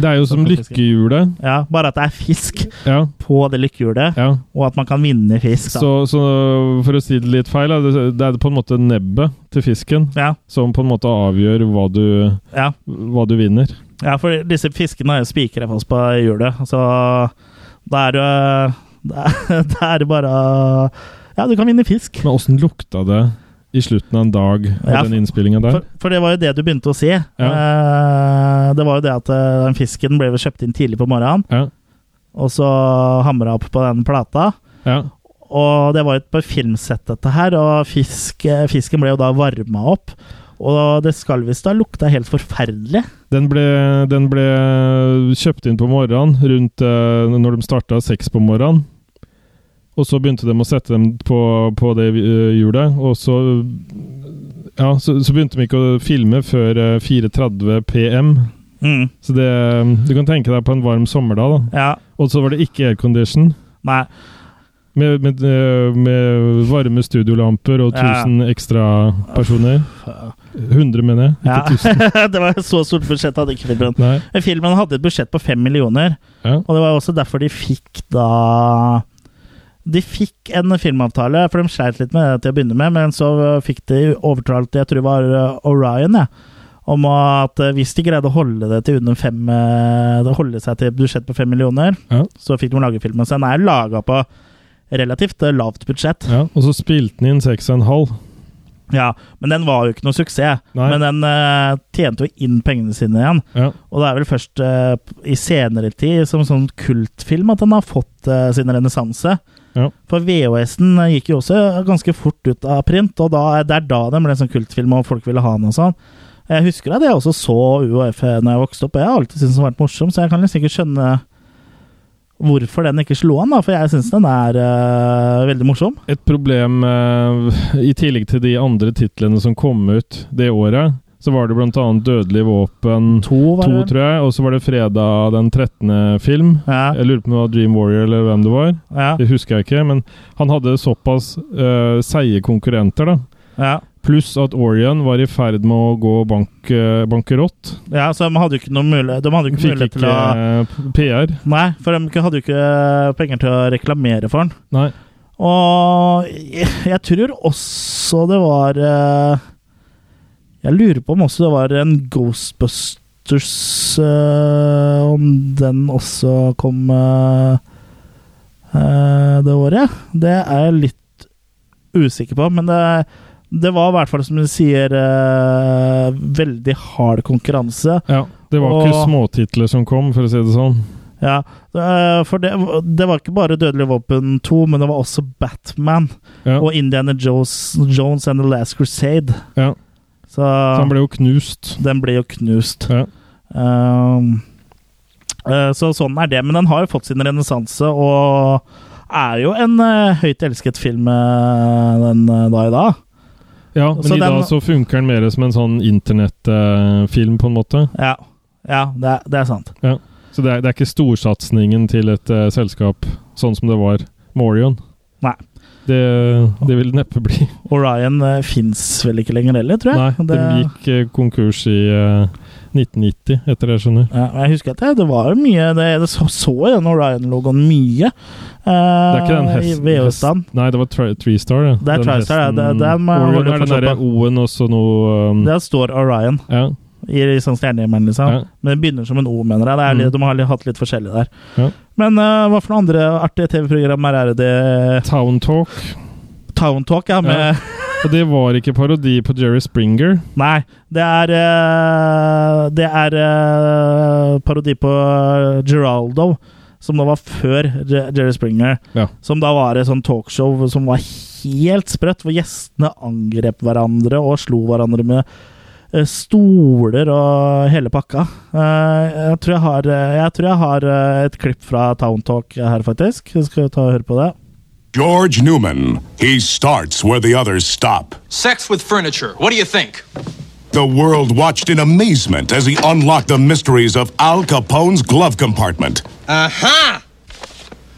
Det er jo som lykkehjulet. Ja, bare at det er fisk Ja. på det lykkehjulet, Ja. og at man kan vinne fisk. Så, så for å si det litt feil, det, det er på en måte nebbet til fisken Ja. som på en måte avgjør hva du, Ja. hva du vinner. Ja, for disse fiskene er jo spikere fast på hjulet, så da er det er- det bare Ja, du kan vinne fisk. Men åssen lukta det i slutten av en dag av Ja, den innspillinga der? For, for det var jo det du begynte å si. Eh, det var jo det at eh, den fisken ble kjøpt inn tidlig på morgenen, Ja. og så hamra opp på den plata. Ja. Og det var jo på filmsett, dette her, og fisk, eh, fisken ble jo da varma opp. Og det skal visst ha lukta helt forferdelig. Den ble, den ble kjøpt inn på morgenen, rundt eh, når de starta seks på morgenen. Og så begynte de å sette dem på, på det eh, hjulet, og så Ja, så, så begynte de ikke å filme før eh, 4.30 PM. Mm. Så det Du kan tenke deg på en varm sommerdag, da. Ja. Og så var det ikke aircondition. Nei. Med, med, eh, med varme studiolamper og Ja. ekstra personer. 100, mener jeg. Ikke Ja. 1000. det var så stort budsjett hadde ikke filmen. Nei. Men Filmen hadde et budsjett på 5 millioner, Ja. og det var også derfor de fikk da De fikk en filmavtale, for de sleit litt med det til å begynne med, men så fikk de overtalt, jeg tror det var uh, Orion, ja, om at uh, hvis de greide å holde det til under fem Holde seg til et budsjett på fem millioner, Ja. så fikk de lage filmen. Så den er laga på relativt uh, lavt budsjett. Ja, og så spilte den inn 6,5. Ja, men den var jo ikke noe suksess. Nei. Men den uh, tjente jo inn pengene sine igjen. Ja. Og det er vel først uh, i senere tid som sånn kultfilm at den har fått uh, sin renessanse. Ja. For VHS-en gikk jo også ganske fort ut av print, og da, det er da den ble sånn kultfilm, og folk ville ha den og sånn. Jeg husker at jeg også så UHF når jeg vokste opp, og jeg har alltid syntes den har vært morsom, så jeg kan liksom ikke skjønne hvorfor den ikke slo an, da, for jeg syns den er uh, veldig morsom. Et problem, uh, i tillegg til de andre titlene som kom ut det året, så var det annet Dødelig våpen 2, var tror jeg, og så var det fredag den 13. film. Jeg lurer på om det var Dream Warrior eller hvem det var. Ja. Det husker jeg ikke, men han hadde såpass uh, seige konkurrenter, da. Ja. Pluss at Orion var i ferd med å gå bank, eh, bankerott. Ja, så de hadde jo ikke noe mulighet ikke Fikk mulighet til ikke å eh, PR. Nei, for de hadde jo ikke penger til å reklamere for den. Nei. Og jeg, jeg tror også det var eh, Jeg lurer på om også det var en Ghostbusters Om den også kom det året. Det er jeg litt usikker på, men det, det var i hvert fall, som du sier, uh, veldig hard konkurranse. Ja, det var ikke småtitler som kom, for å si det sånn. Ja, uh, for det, det var ikke bare Dødelig våpen 2, men det var også Batman Ja. og Indiana Jones, Jones and The Last Crusade. Ja. Så, Så den ble jo knust. Den ble jo knust. Ja. Eh, så sånn er det. Men den har jo fått sin renessanse, og er jo en høyt elsket film den da i dag. Ja, men Så i den- dag så funker den mer som en sånn internettfilm, på en måte. Ja, ja det, det er sant. Ja. Så det er, det er ikke storsatsingen til et uh, selskap sånn som det var med Orion. Nei. Det, det vil neppe bli. Orion uh, fins vel ikke lenger heller, tror jeg. Nei, Det- de gikk uh, konkurs i eh, 1990, etter det jeg skjønner. Ja, jeg husker at det, det var mye Det, det så, så den Orion-logoen mye. Uh, Det er ikke den hesten VØ-stand. Nei, det var tri Three-star, det. Det er Den TriStar, ja. hesten- Det- den Orion er den derre. O-en og så noe um, Der står Orion Ja. i, i sånn stjernehimmel, liksom. Ja. Men det begynner som en O, mener jeg. Det er litt, Mm. De har hatt litt forskjellig der. Ja. Men uh, hva for noen andre artige TV-programmer er det? Town Talk. Town Talk, ja. Med. Og det var ikke parodi på Jerry Springer. Nei, det er eh, Det er eh, parodi på Geraldo, som da var før Jerry Springer. Ja. Som da var et sånn talkshow som var helt sprøtt, hvor gjestene angrep hverandre og slo hverandre med eh, stoler og hele pakka. Eh, jeg, tror jeg, har, eh, jeg tror jeg har eh, et klipp fra Town Talk her, faktisk. Skal vi ta og høre på det? George Newman. He starts where the others stop. Sex with furniture. What do you think? The world watched in amazement as he unlocked the mysteries of Al Capone's glove compartment. Uh huh.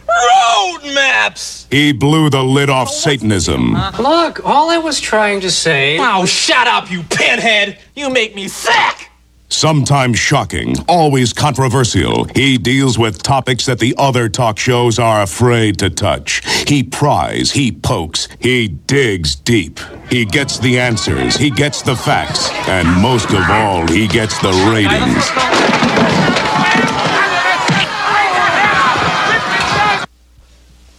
Road maps. He blew the lid off Satanism. Look, all I was trying to say. Oh, shut up, you pinhead! You make me sick. Sometimes shocking, always controversial, he deals with topics that the other talk shows are afraid to touch. He pries, he pokes, he digs deep. He gets the answers, he gets the facts, and most of all, he gets the ratings.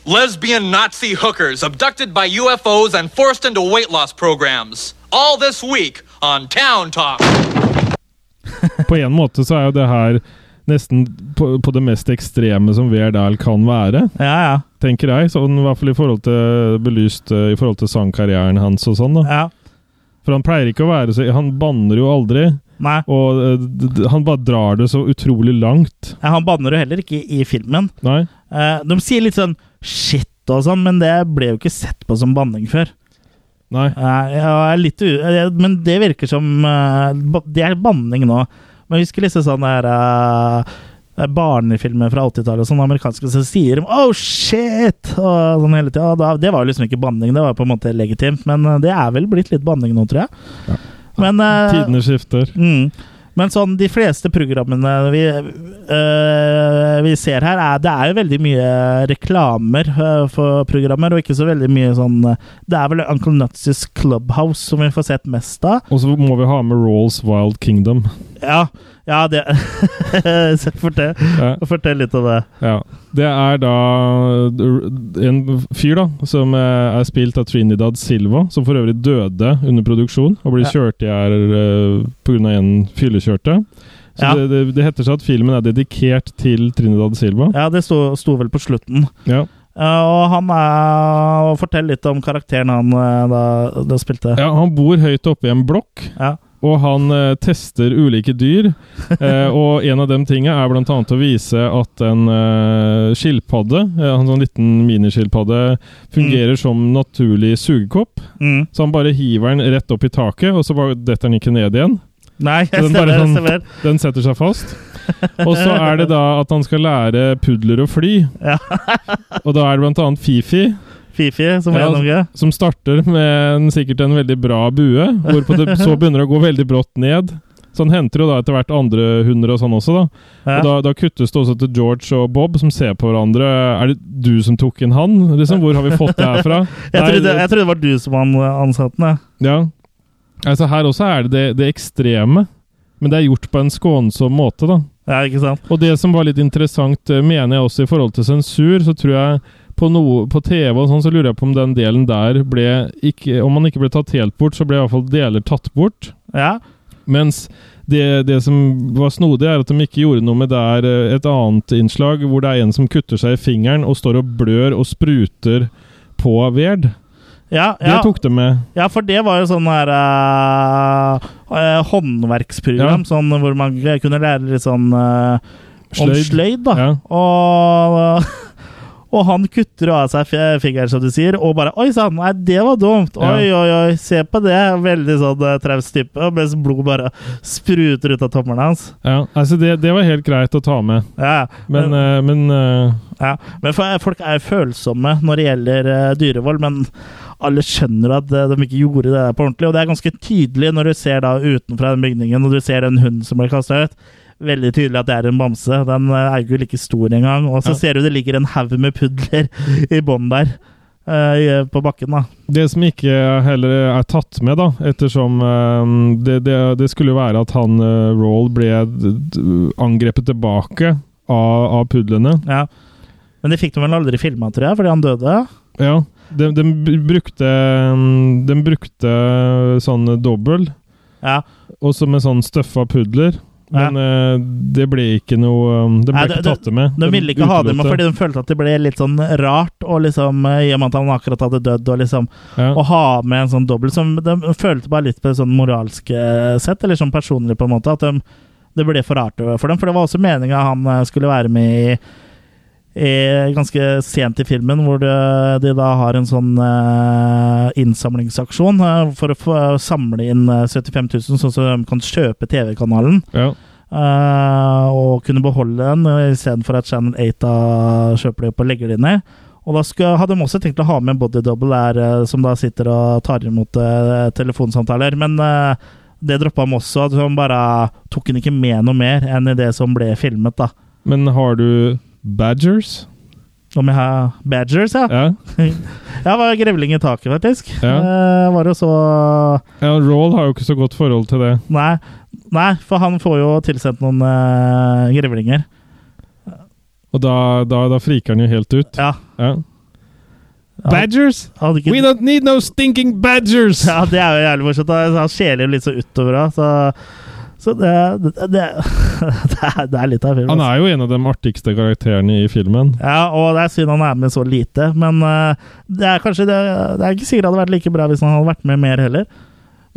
Lesbian Nazi hookers abducted by UFOs and forced into weight loss programs. All this week on Town Talk. På en måte så er jo det her nesten på, på det mest ekstreme som Verdal kan være. Ja, ja. Tenker jeg. Sånn, I hvert fall i forhold til belyst eh, i forhold til sangkarrieren hans og sånn. da. Ja. For han pleier ikke å være så Han banner jo aldri. Nei. Og eh, han bare drar det så utrolig langt. Ja, Han banner jo heller ikke i, filmen. Nei. Eh, de sier litt sånn shit og sånn, men det ble jo ikke sett på som banning før. Nei. Uh, litt eh, men det virker som eh, Det er banning nå. Men husker liksom sånn der uh, barnefilmer fra 80-tallet og sånn amerikanske som sier 'oh shit' og sånn hele tida. Da- Det var jo liksom ikke banning, det var på en måte legitimt, men eh, det er vel blitt litt banning nå, tror jeg. Men uh, Tidene skifter. Mm. Men sånn, de fleste programmene vi, øh, vi ser her, er, det er jo veldig mye reklamer øh, for programmer, og ikke så veldig mye sånn øh, Det er vel Uncle Nuts' Clubhouse som vi får sett mest av. Og så må vi ha med Rolls Wild Kingdom. Ja, ja det Fortell, Ja. fortell litt om det. Ja. Det er da en fyr da, som eh, er spilt av Trinidad Silva, som for øvrig døde under produksjon og Ja. kjørt i hjel pga. en fyllekjørte. Så Ja. det, det, det heter seg at filmen er dedikert til Trinidad Silva. Ja, det sto, sto vel på slutten. Ja. Uh, og han er Fortell litt om karakteren han uh, da, da spilte. Ja, han bor høyt oppe i en blokk, Ja. Og han eh, tester ulike dyr. eh, og en av de tingene er annet å vise at en eh, skilpadde, eh, en sånn liten miniskilpadde, fungerer som naturlig sugekopp. Mm. Så han bare hiver den rett opp i taket, og så bare detter den ikke ned igjen. Nei, jeg den, bare stemmer, sånn, stemmer. den setter seg fast. Og så er det da at han skal lære pudler å fly. Ja. Og da er det annet Fifi. Fifi, som er Ja, noe. som starter med en, sikkert en veldig bra bue, hvorpå det så begynner å gå veldig brått ned. Så han henter jo da etter hvert andre hunder og sånn også, da. Ja. Og da, da kuttes det også til George og Bob, som ser på hverandre. Er det du som tok inn han? Liksom, Hvor har vi fått det her fra? Jeg trodde, jeg trodde det var du som var ansatte den. jeg. Ja. Altså her også er det det, det ekstreme, men det er gjort på en skånsom måte, da. Ja, ikke sant? Og det som var litt interessant, eh, mener jeg også i forhold til sensur, så tror jeg på, noe, på TV og sånn, så lurer jeg på om den delen der ble ikke Om man ikke ble tatt helt bort, så ble iallfall deler tatt bort. Ja. Mens det, det som var snodig, er at de ikke gjorde noe med der eh, et annet innslag, hvor det er en som kutter seg i fingeren og står og blør og spruter på verd. Ja, Det tok de med. ja, for det var jo sånn her uh, håndverksprogram, Ja. sånn hvor man kunne lære litt sånn eh, om Sløyd. da. Ja. Og, og han kutter av seg fingeren, som du sier, og bare Oi sann, nei, det var dumt! Oi, oi, oi, se på det! Veldig sånn uh, traust type, mens blod bare spruter ut av tommelen hans. Ja, altså det, det var helt greit å ta med. Ja, Men, eh, men uh... Ja, men folk er følsomme når det gjelder dyrevold, men alle skjønner at de ikke gjorde det der på ordentlig. Og det er ganske tydelig når du ser da utenfra den bygningen, og du ser en hund som blir kasta ut. Veldig tydelig at det er en bamse. Den eh, er jo ikke like stor engang. Og så Ja. ser du det ligger en haug med pudler i bånn der. eh, på bakken, da. Det som ikke heller er tatt med, da, ettersom eh, det, det, det skulle jo være at han uh, Roll ble angrepet tilbake av, av pudlene. Ja. Men det fikk de vel aldri filma, tror jeg, fordi han døde. Ja. De, de brukte Den De brukte sånn dobbel, Ja. også med sånn støffa pudler. Men eh, det ble ikke noe um, Det ble Nei, ikke tatt tatt med. De ville ikke ha det med fordi de følte at det ble litt sånn rart, og liksom, eh, i og med at han akkurat hadde dødd, og liksom Ja. å ha med en sånn dobbel som De følte bare litt på det sånn moralske sett, eller sånn personlig, på en måte, at de, det ble for rart for dem. For det var også meninga han eh, skulle være med i ganske sent i filmen, hvor de da har en sånn eh, innsamlingsaksjon eh, for å få samle inn eh, 75 000, sånn at de kan kjøpe TV-kanalen. Ja. Eh, og kunne beholde den istedenfor at Channel 8 da kjøper det opp og legger det ned. Og da skal, hadde de også tenkt å ha med en body double der, eh, som da sitter og tar imot uh, telefonsamtaler. Men uh, det droppa de også. At de bare tok den ikke med noe mer enn i det som ble filmet, da. Men har du Badgers? Om jeg har Badgers, ja? Ja. jeg var grevling i taket, faktisk. Ja. Eh, var jo så ja Roll har jo ikke så godt forhold til det. Nei, nei for han får jo tilsendt noen uh, grevlinger. Og da, da, da friker han jo helt ut. Ja. Badgers! Ikke- We don't need no stinking badgers! Ja, det er jo jævlig morsomt. Han skjeler jo litt så utover òg, så, så det, det, det, det, er, litt av filmen. Han er jo en av de artigste karakterene i filmen. Ja, og det er synd han er med så lite, men eh, det er kanskje det, det er ikke sikkert det hadde vært like bra hvis han hadde vært med mer heller.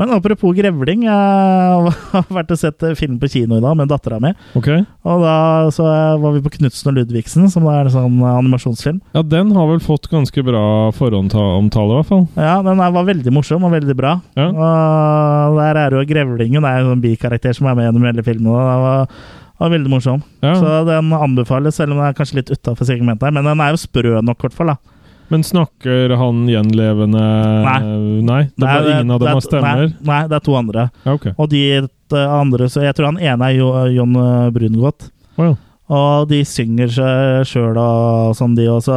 Men apropos grevling, jeg har vært og sett film på kino i dag med dattera mi. Okay. Og da så var vi på Knutsen og Ludvigsen, som er en sånn animasjonsfilm. Ja, den har vel fått ganske bra forhåndsomtale, i hvert fall. Ja, den var veldig morsom og veldig bra. Og der er jo grevlingen, det er en sånn bikarakter som er med gjennom hele filmen. Og det var, var veldig morsom. Ja. Så den anbefales, selv om den er kanskje litt utafor segmentet. Men den er jo sprø nok, i hvert fall. da. Men snakker han gjenlevende Nei. Nei, det Nei, var ingen av dem har stemmer? Nei, nei, det er to andre. Ja, okay. Og de eh, andre så Jeg tror han ene er John Jon Brungot. Ja. Og de synger seg sjøl og sånn, de også.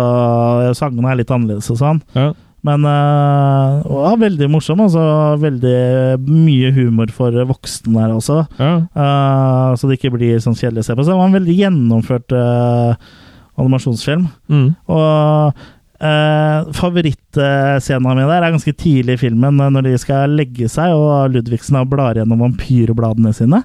Sangene er litt annerledes og sånn. Ja. Men øh, ja, veldig morsom. Altså, veldig mye humor for voksne der også. Ja. Uh, så det ikke blir sånn kjedelig å se på. Så det var en veldig gjennomført eh, animasjonsfilm. Mm. Og uh, favorittscenen min der er ganske tidlig i filmen, eh, når de skal legge seg, og Ludvigsen blar gjennom vampyrbladene sine.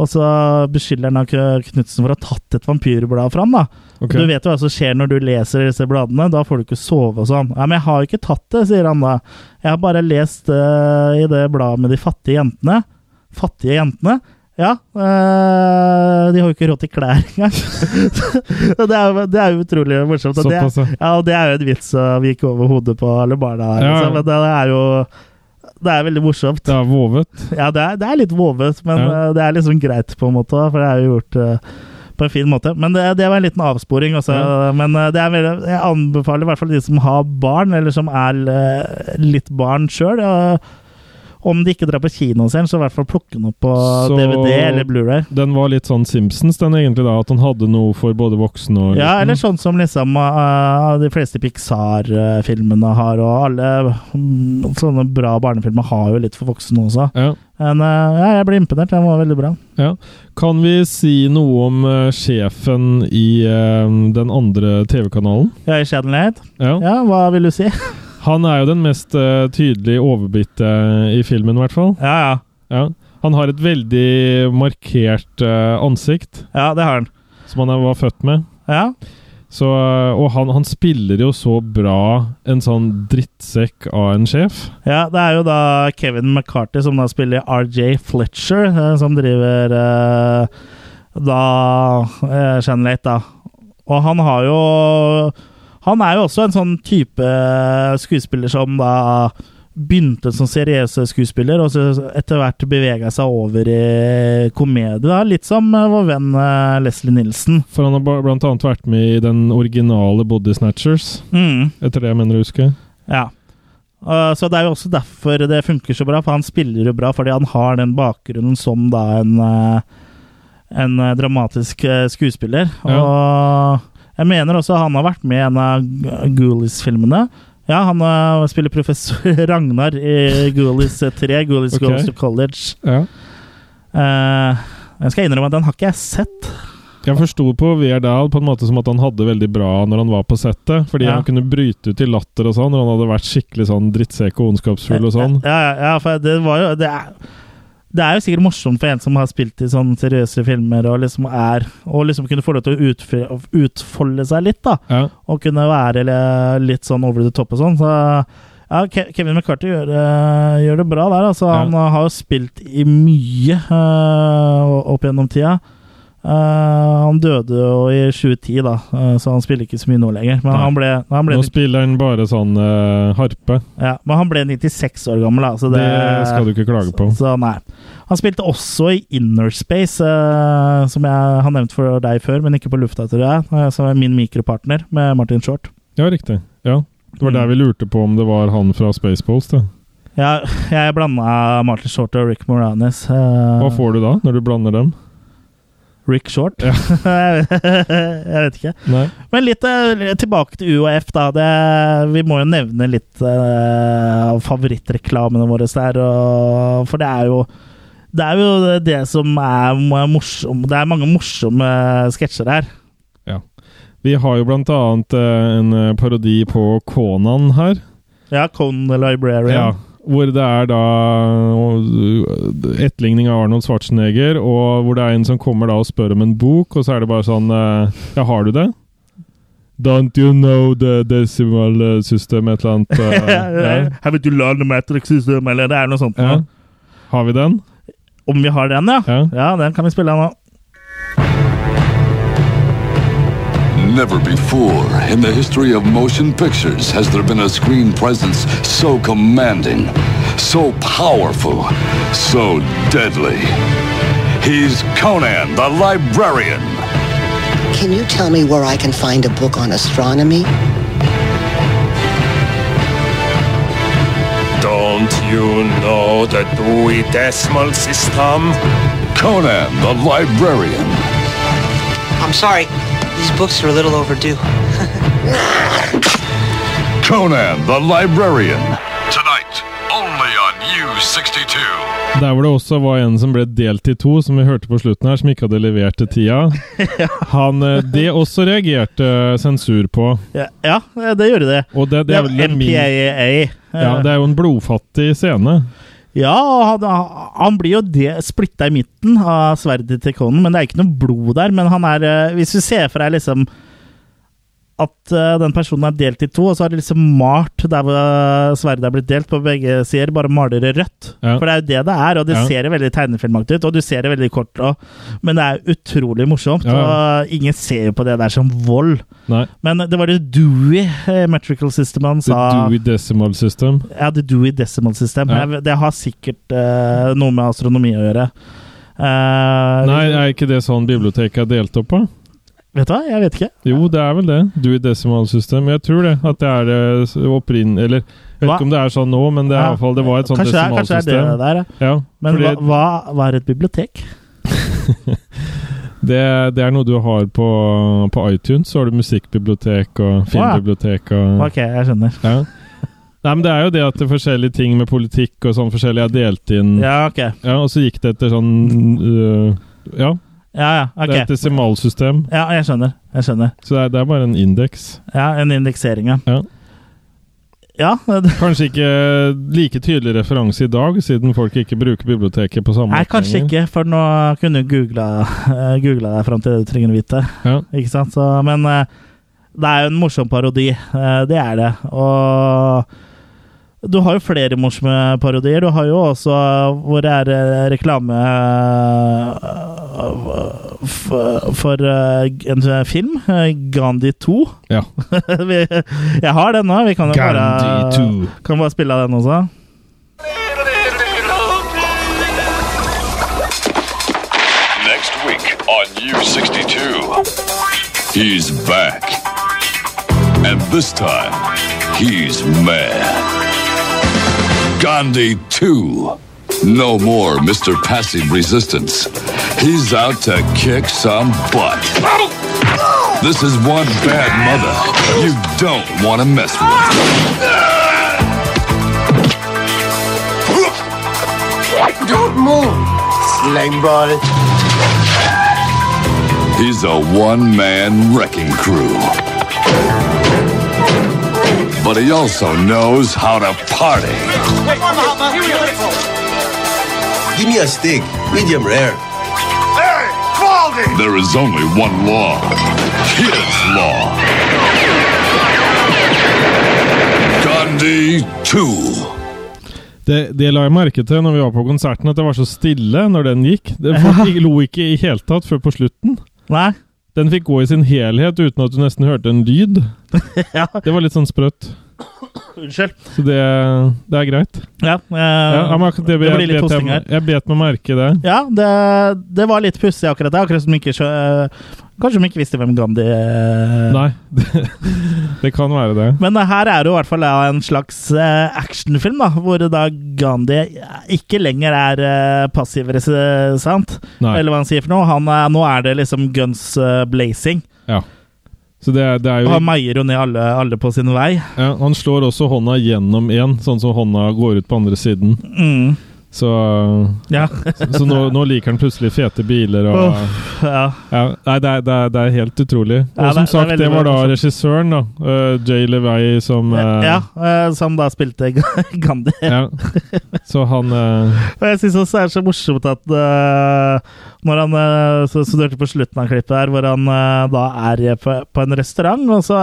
Og så beskylder han Knutsen for å ha tatt et vampyrblad fra han, da. Ok. Du vet jo hva som skjer når du leser disse bladene, da får du ikke sove og sånn. Ja, men jeg har jo ikke tatt det, sier han da. Jeg har bare lest uh, i det bladet med de fattige jentene. Fattige jentene? Ja, Øh, de har jo ikke råd til klær engang. Det, er, det er utrolig morsomt. Og det, ja. ja, og det er jo en vits vi gikk over hodet på alle barna her. Ja, ja. liksom. Men det er jo det er veldig morsomt. Det er vovet. Ja, det er, det er litt vovet, men Ja. eh, det er liksom greit, på en måte. For det er jo gjort uh, på en fin måte. Men det, det var en liten avsporing. Også, Men eh, det er veldig, jeg anbefaler i hvert fall de som har barn, eller som er uh, litt barn sjøl. Om de ikke drar på kino selv, så i hvert fall plukke den opp på Så DVD eller Blu-ray. Den var litt sånn Simpsons, den egentlig, da. At han hadde noe for både voksne og Ja, eller sånn som liksom uh, de fleste Pixar-filmene har, og alle um, sånne bra barnefilmer har jo litt for voksne også. Ja. Men uh, ja, jeg ble imponert. Den var veldig bra. Ja. Kan vi si noe om uh, sjefen i den andre TV-kanalen? Ja, i Channel 8? Ja. Ja, hva vil du si? Han er jo den mest uh, tydelig overbitte i filmen, i hvert fall. Ja, ja. Ja. Han har et veldig markert uh, ansikt. Ja, det har han. Som han var født med. Ja. Så, eh, og han, han spiller jo så bra en sånn drittsekk av en sjef. Ja, det er jo da Kevin McCarthy som da spiller RJ Fletcher, eh, som driver eh, da eh, 8, da. Og han har jo Han er jo også en sånn type skuespiller som da begynte som seriøs skuespiller, og så etter hvert bevega seg over i komedie. da. Litt som eh, vår venn eh, Leslie Nilsen. For han har blant annet vært med i den originale Body Snatchers. Mm. Etter det jeg mener å huske. Ja. Så det er jo også derfor det funker så bra, for han spiller jo bra fordi han har den bakgrunnen som da en en dramatisk skuespiller. skuespiller. Og jeg mener også han har vært med i en av G- Ghoulies-filmene. Ja, han uh, spiller professor Ragnar i Ghoulies 3, Ghoulies okay. Goes to College. Ja. Uh, jeg skal innrømme at den har ikke jeg sett. Jeg forsto på Weird på en måte som at han hadde veldig bra når han var på settet. Fordi Ja. han kunne bryte ut i latter og sånn når han hadde vært skikkelig sånn drittsekk og ondskapsfull og sånn. Ja, ja, ja for det var jo det er, det er jo sikkert morsomt for en som har spilt i sånne seriøse filmer, og liksom er Og liksom kunne få lov til å utf utfolde seg litt, da. Ja. Og kunne være litt sånn over the top og sånn. Så ja, Kevin McCarthy gjør, det- gjør det bra der. Altså, Ja. Han har jo spilt i mye øh, opp gjennom tida. Eh, han døde jo i 2010, da, uh, så han spiller ikke så mye nå lenger. Men Nei. han ble, han ble Nå spiller han bare sånn uh, harpe. ja, men han ble 96 år gammel, da. Så det, Det skal du ikke klage på. Så, nei. Han spilte også i Inner Space, eh, som jeg har nevnt for deg før, men ikke på lufta, tror jeg. Som er min mikropartner med Martin Short. Ja, riktig. Ja. Det var der vi lurte på om det var han fra Spaceballs, det. Ja, jeg blanda Martin Short og Rick Moranis. Hva får du da, når du blander dem? Rick Short? jeg vet ikke. Nei. Men litt eh, tilbake til UF, da. Det, vi må jo nevne litt av uh, favorittreklamene våre der. Og, for det er jo det er jo det som er morsom Det er mange morsomme sketsjer her. Ja. Vi har jo blant annet eh, en eh, parodi på Conan her. Ja, Conan the Librarian. Ja, hvor det er da eh, etterligning av Arnold Schwarzenegger, og hvor det er en som kommer da og spør om en bok, og så er det bare sånn eh, Ja, har du det? Don't you know the decimal eh, system, et eller annet? ja. Haven't you learned the matrix system? Eller det er noe sånt. Ja. Har vi den? Om vi har den, ja. Ja, den kan vi spille nå. Never before in the history of motion pictures has there been a screen presence so commanding, so powerful, so deadly. He's Conan the Librarian. Can you tell me where I can find a book on astronomy? Don't you know the Dewey Decimal System? Conan the Librarian. I'm sorry. These books are a little overdue. Conan the Librarian. Tonight, only on U62. Der hvor det også var en som ble delt i to, som vi hørte på slutten her, som ikke hadde levert til tida. Han, eh, Det også reagerte sensur på. Ja, ja det gjorde det. Og det, det er vel MPAA. min- Ja, det er jo en blodfattig scene. Ja, han, han blir jo det, splitta i midten av sverdet til konen, men det er ikke noe blod der. Men han er eh, Hvis vi ser for deg liksom at eh, den personen er delt i to, og så har de liksom malt der hvor eh, sverdet er blitt delt på begge sider, bare maler det rødt. Ja. For det er jo det det er, og det Ja. ser veldig tegnefilmaktig ut, og du ser det veldig kort, òg, men det er utrolig morsomt. Ja. Og ingen ser jo på det der som vold. Nei. Men det var det Dewey eh, Metrical System han The. Dewey Decimal System. Ja, The Dewey Decimal System. Jeg- Det har sikkert uh, noe med astronomi å gjøre. Uh, Nei, er ikke det sånn biblioteket er delt opp på? Vet du hva, jeg vet ikke. Jo, det er vel det. du Decimal System. Jeg tror det. At det er det opprinn... Eller jeg vet ikke om det er sånn nå, men det, er i Ja. hvert fall, det var et sånt desimalsystem. kanskje det er det der, ja. Men fordi hva, hva, hva er et bibliotek? det, det er noe du har på, på iTunes. Så har du musikkbibliotek og filmbibliotek og Ok, jeg skjønner. Ja. Nei, men det er jo det at det er forskjellige ting med politikk og sånn forskjellig er delt inn. Ja, ok. Ja, og så gikk det etter sånn uh, Ja. Ja, ja, ok. Det er et desimalsystem. Ja, jeg skjønner. Jeg skjønner. Så det er, det er bare en indeks. Ja, en indeksering, ja. Ja. Ja, Kanskje ikke like tydelig referanse i dag, siden folk ikke bruker biblioteket på samme Nei, kanskje ikke, for nå kunne du googla, uh, googla deg fram til det du trenger å vite. Ja. Ikke sant? Så, men eh, det er jo en morsom parodi. eh, det er det. Og du har jo flere morsomme parodier. Du har jo også hvor det er eh, reklame eh, for, for eh, en film. eh, Gandhi 2. Ja. Vi, jeg har den nå. Vi kan jo bare, kan bare spille av den også. Next week on U62. He's back. And this time, he's mad. Gandhi 2. No more Mr. Passive Resistance. He's out to kick some butt. This is one bad mother you don't want to mess with. Don't move, slime ball. He's a one man wrecking crew. But he also knows how to party. Give me a steak, medium rare. There is only one law his law. Gandhi 2. Det, det la jeg merke til når vi var på konserten, at det var så stille når den gikk. Det, folk lo ikke i hele tatt før på slutten. Nei. Den fikk gå i sin helhet uten at du nesten hørte en lyd. ja. Det var litt sånn sprøtt. Unnskyld. Så det, det er greit. Ja, Jeg, Ja, men akkurat det, det blir litt hosting her. jeg, bet meg merke det. Ja, det, det var litt pussig akkurat det. Akkurat som ikke skjø... Kanskje de ikke visste hvem Gandhi eh, Nei, det, det kan være det. Men her er jo i hvert fall en slags eh, actionfilm, da, hvor da Gandhi ikke lenger er passiv resistent, eller hva han sier for noe. Han nå er det liksom guns eh, blazing. Ja. Så det, er- det er jo han meier jo ned alle, alle på sin vei. ja, Han slår også hånda gjennom én, sånn som hånda går ut på andre siden. Mm. Så, Ja. så, nå, nå liker han plutselig fete biler og Uff, ja. ja, Nei, det er, det, er, det er helt utrolig. Og det som sagt, det var da regissøren, da. Uh, Jay Levay, som uh, ja, uh, som da spilte Gandhi. ja. Så han Og jeg syns også det er så morsomt at når han uh, hørte på slutten av klippet her, hvor han da er på, på en restaurant, og så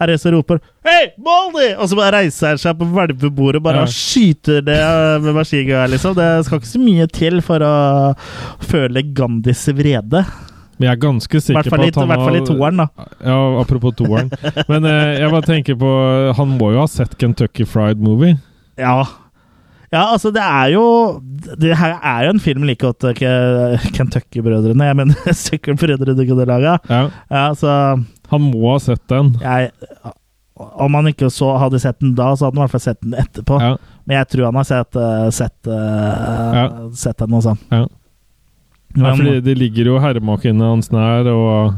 er det som roper Hei, Baldy! Og så bare reiser han seg på hvelpebordet og bare Ja. skyter det eh, med maskingevær, liksom. Det skal ikke så mye til for å føle Gandhis vrede. Men jeg er ganske sikker på at han I hvert fall i har- toeren, da. Ja, apropos toeren. Men eh, jeg bare tenker på Han må jo ha sett Kentucky Fried Movie. Ja. Ja, altså, det er jo Det her er jo en film like godt uh, Kentucky-brødrene. Jeg mener Zucker-brødrene kunne laga. Ja. Ja, så Han må ha sett den. jeg, Om han ikke så hadde sett den da, så hadde han i hvert fall sett den etterpå. Ja. Men jeg tror han har sett, uh, sett, uh, Ja. sett den også. Ja. Ja, fordi det ligger jo herremakene hans nær, og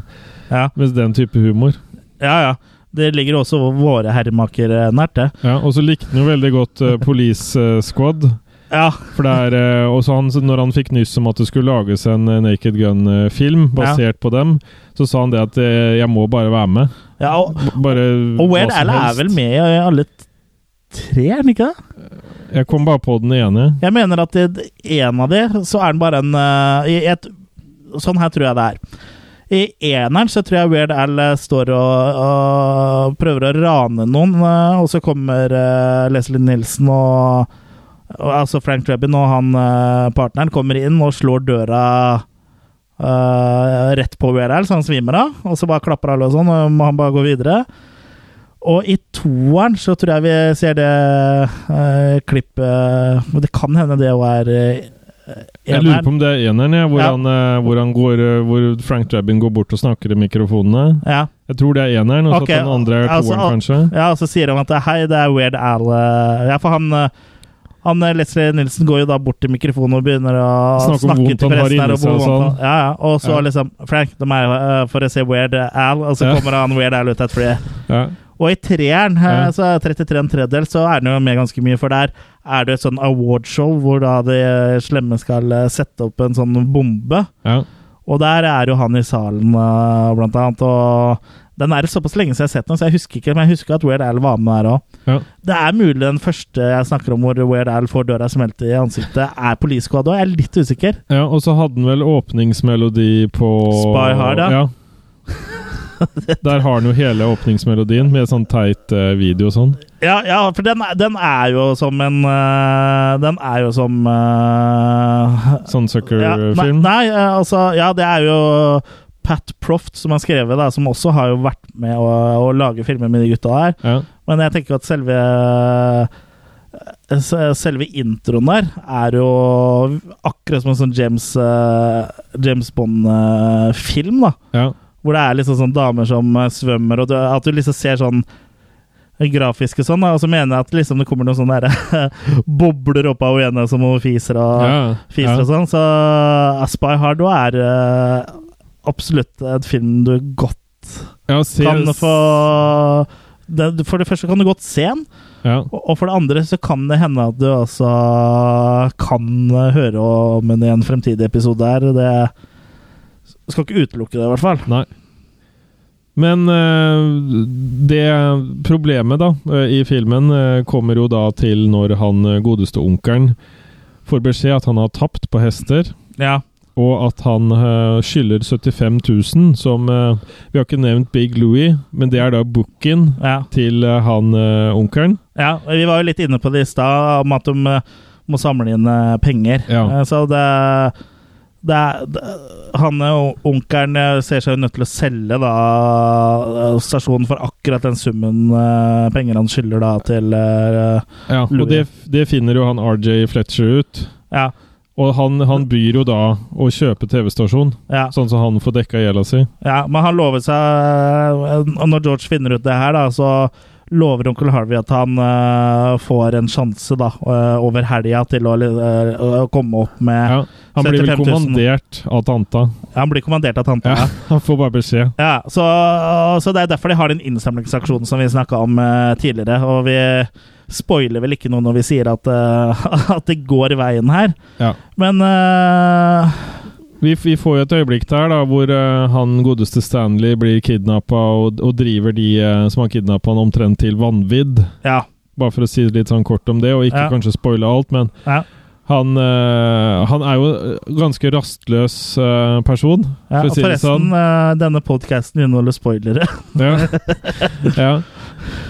Ja. med den type humor. ja, ja. Det ligger også våre herremaker nært, det. Ja, og så likte han jo veldig godt uh, Police eh, Squad. Ja. For det er, eh, også han, når han fikk nyss om at det skulle lages en eh, Naked Gun-film basert på dem, så sa han det at eh, jeg må bare være med. Ja, og, bare og Weird Al er vel med i alle tre, er han ikke det? Jeg kom bare på den ene. Jeg mener at i en av de, så er han bare en eh, i et, Sånn her tror jeg det er. I eneren så tror jeg Weird Al eh, står og, og prøver å rane noen, eh, og så kommer eh, Leslie Nilsen og Altså Frank Drebin og han eh, partneren kommer inn og slår døra uh, rett på Weird så han svimer av. Og så bare klapper alle og sånn, og må han bare gå videre. Og i toeren så tror jeg vi ser det uh, klippet det kan hende det òg er uh, Jeg lurer på om det er eneren, ja, hvor, Ja. Han, uh, hvor, han går, hvor Frank Drabin går bort og snakker i mikrofonene. Ja. Jeg tror det er eneren, og så Ok, at den andre er altså, toeren, altså, kanskje. Ja, og så sier han at hei, det er Weird Al Ja, for han han eh, Leslie Nilsen går jo da bort til mikrofonen og begynner å Snakke snakke til pressen her. Og, og sånn. ja, ja. og så Ja. liksom Frank, de er eh, for å se Weird Al, og så kommer han Weird Al ut av et fly. Ja. Og i treeren, eh, Ja. så er 33 en tredjedel, så er den jo med ganske mye, for der er det et sånn awardshow hvor da de slemme skal eh, sette opp en sånn bombe. Ja. Og der er jo han i salen, eh, blant annet. Og den er såpass lenge siden jeg har sett den, så jeg husker ikke, men jeg husker at Weird Al var med der òg. Ja. Det er mulig den første jeg snakker om hvor Weird Al får døra smelt i ansiktet, er Police Squad òg. Jeg er litt usikker. Ja, og så hadde han vel åpningsmelodi på Spy Hard, ja. Der har han jo hele åpningsmelodien med sånn teit uh, video og sånn. Ja, ja for den, den er jo som en uh, Den er jo som eh, Sånn ja, nei, nei, altså Ja, det er jo Pat Proft som har skrevet, da, som også har jo vært med å, å lage filmer med de gutta her. Ja. Men jeg tenker at selve eh, Selve introen der er jo akkurat som en sånn James, eh, James Bond-film, da. Ja. Hvor det er liksom sånn damer som eh, svømmer, og du, at du liksom ser sånn grafiske sånn, og så mener jeg at liksom det kommer noen sånne der, bobler opp av henne som hun fiser og, Ja, fiser og sånn. Så Spy Hard er eh, absolutt en film du godt Ja, kan få det, For det første kan du godt se den, Ja. og, og for det andre så kan det hende at du også kan høre om den i en fremtidig episode her. Det skal ikke utelukke det, i hvert fall. Nei. Men eh, det problemet da eh, i filmen eh, kommer jo da til når han godeste onkelen får beskjed at han har tapt på hester. Ja. Og at han uh, skylder 75 000, som uh, Vi har ikke nevnt Big Louie, men det er da booken Ja. til uh, han onkelen. Ja, vi var jo litt inne på det i stad, om at de må samle inn penger. Ja. Så det det det, han onkelen ser seg jo nødt til å selge da stasjonen for akkurat den summen penger han skylder da til Ja, og det, det finner jo han RJ Fletcher ut. Ja. Og han, han byr jo da å kjøpe TV-stasjon, Ja. sånn som han får dekka gjelda si. Ja, men han lover seg og Når George finner ut det her, da, så lover onkel Harvey at han uh, får en sjanse da, uh, over helga til å, uh, komme opp med Ja, han blir vel kommandert av tanta. Ja, han blir kommandert av tanta. Ja, han får bare beskjed. Ja, så, så det er derfor de har den innsamlingsaksjonen som vi snakka om eh, tidligere. Og vi spoiler vel ikke noe når vi sier at, eh, at det går veien her. Ja. Men uh, Vi, vi får jo et øyeblikk der da, hvor uh, han godeste Stanley blir kidnappa og, og driver de uh, som har kidnappa han omtrent til vanvidd. Ja. Bare for å si litt sånn kort om det, og ikke Ja. kanskje spoile alt, men Ja. han, øh, han er jo ganske rastløs øh, person, ja, for å si det forresten, øh, denne podkasten inneholder spoilere. Ja. ja.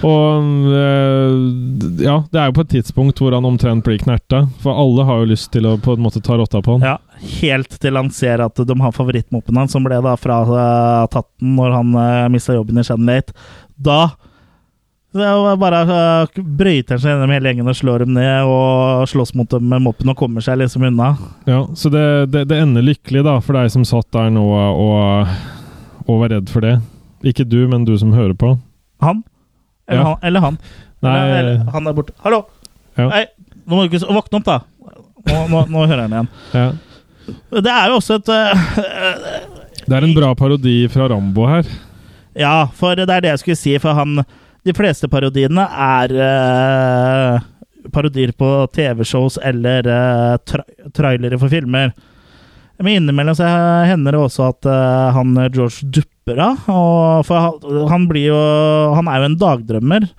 Og eh, ja, det er jo på et tidspunkt hvor han omtrent blir knerta. For alle har jo lyst til å på en måte ta rotta på han. Ja, helt til han ser at de har favorittmoppen hans, som ble da fra den Tatten når han uh, mista jobben i Shenlate. Da det bare uh, brøyter han seg gjennom hele gjengen og slår dem ned og slåss mot dem med moppen og kommer seg liksom unna. Ja, så det, det, det ender lykkelig da, for deg som satt der nå og, og var redd for det. Ikke du, men du som hører på. Han? Eller, Ja. han, eller han. Nei. Eller, han der borte. Hallo! Ja. Nei, nå må du ikke våkne opp, da! Nå, nå, nå hører jeg den igjen. Ja. Det er jo også et uh, Det er en bra parodi fra Rambo her. Ja, for det er det jeg skulle si. For han De fleste parodiene er uh, parodier på TV-shows eller uh, tra trailere for filmer. Men innimellom så hender det også at uh, han George dupper Og for han, blir jo Han er jo en dagdrømmer.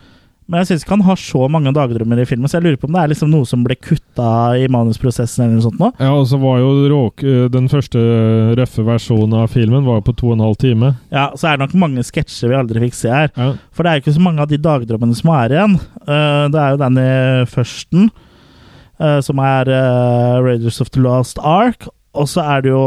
Men jeg syns ikke han har så mange dagdrømmer i filmen, så jeg lurer på om det er liksom noe som ble kutta i manusprosessen eller noe sånt nå. Ja, og så var jo råk, Den første røffe versjonen av filmen var jo på to og en halv time. Ja, så er det nok mange sketsjer vi aldri fikk se her. Ja. For det er jo ikke så mange av de dagdrømmene som er igjen. Eh, det er jo den i førsten, eh, som er eh, Raiders of the Lost Ark. Og så er det jo,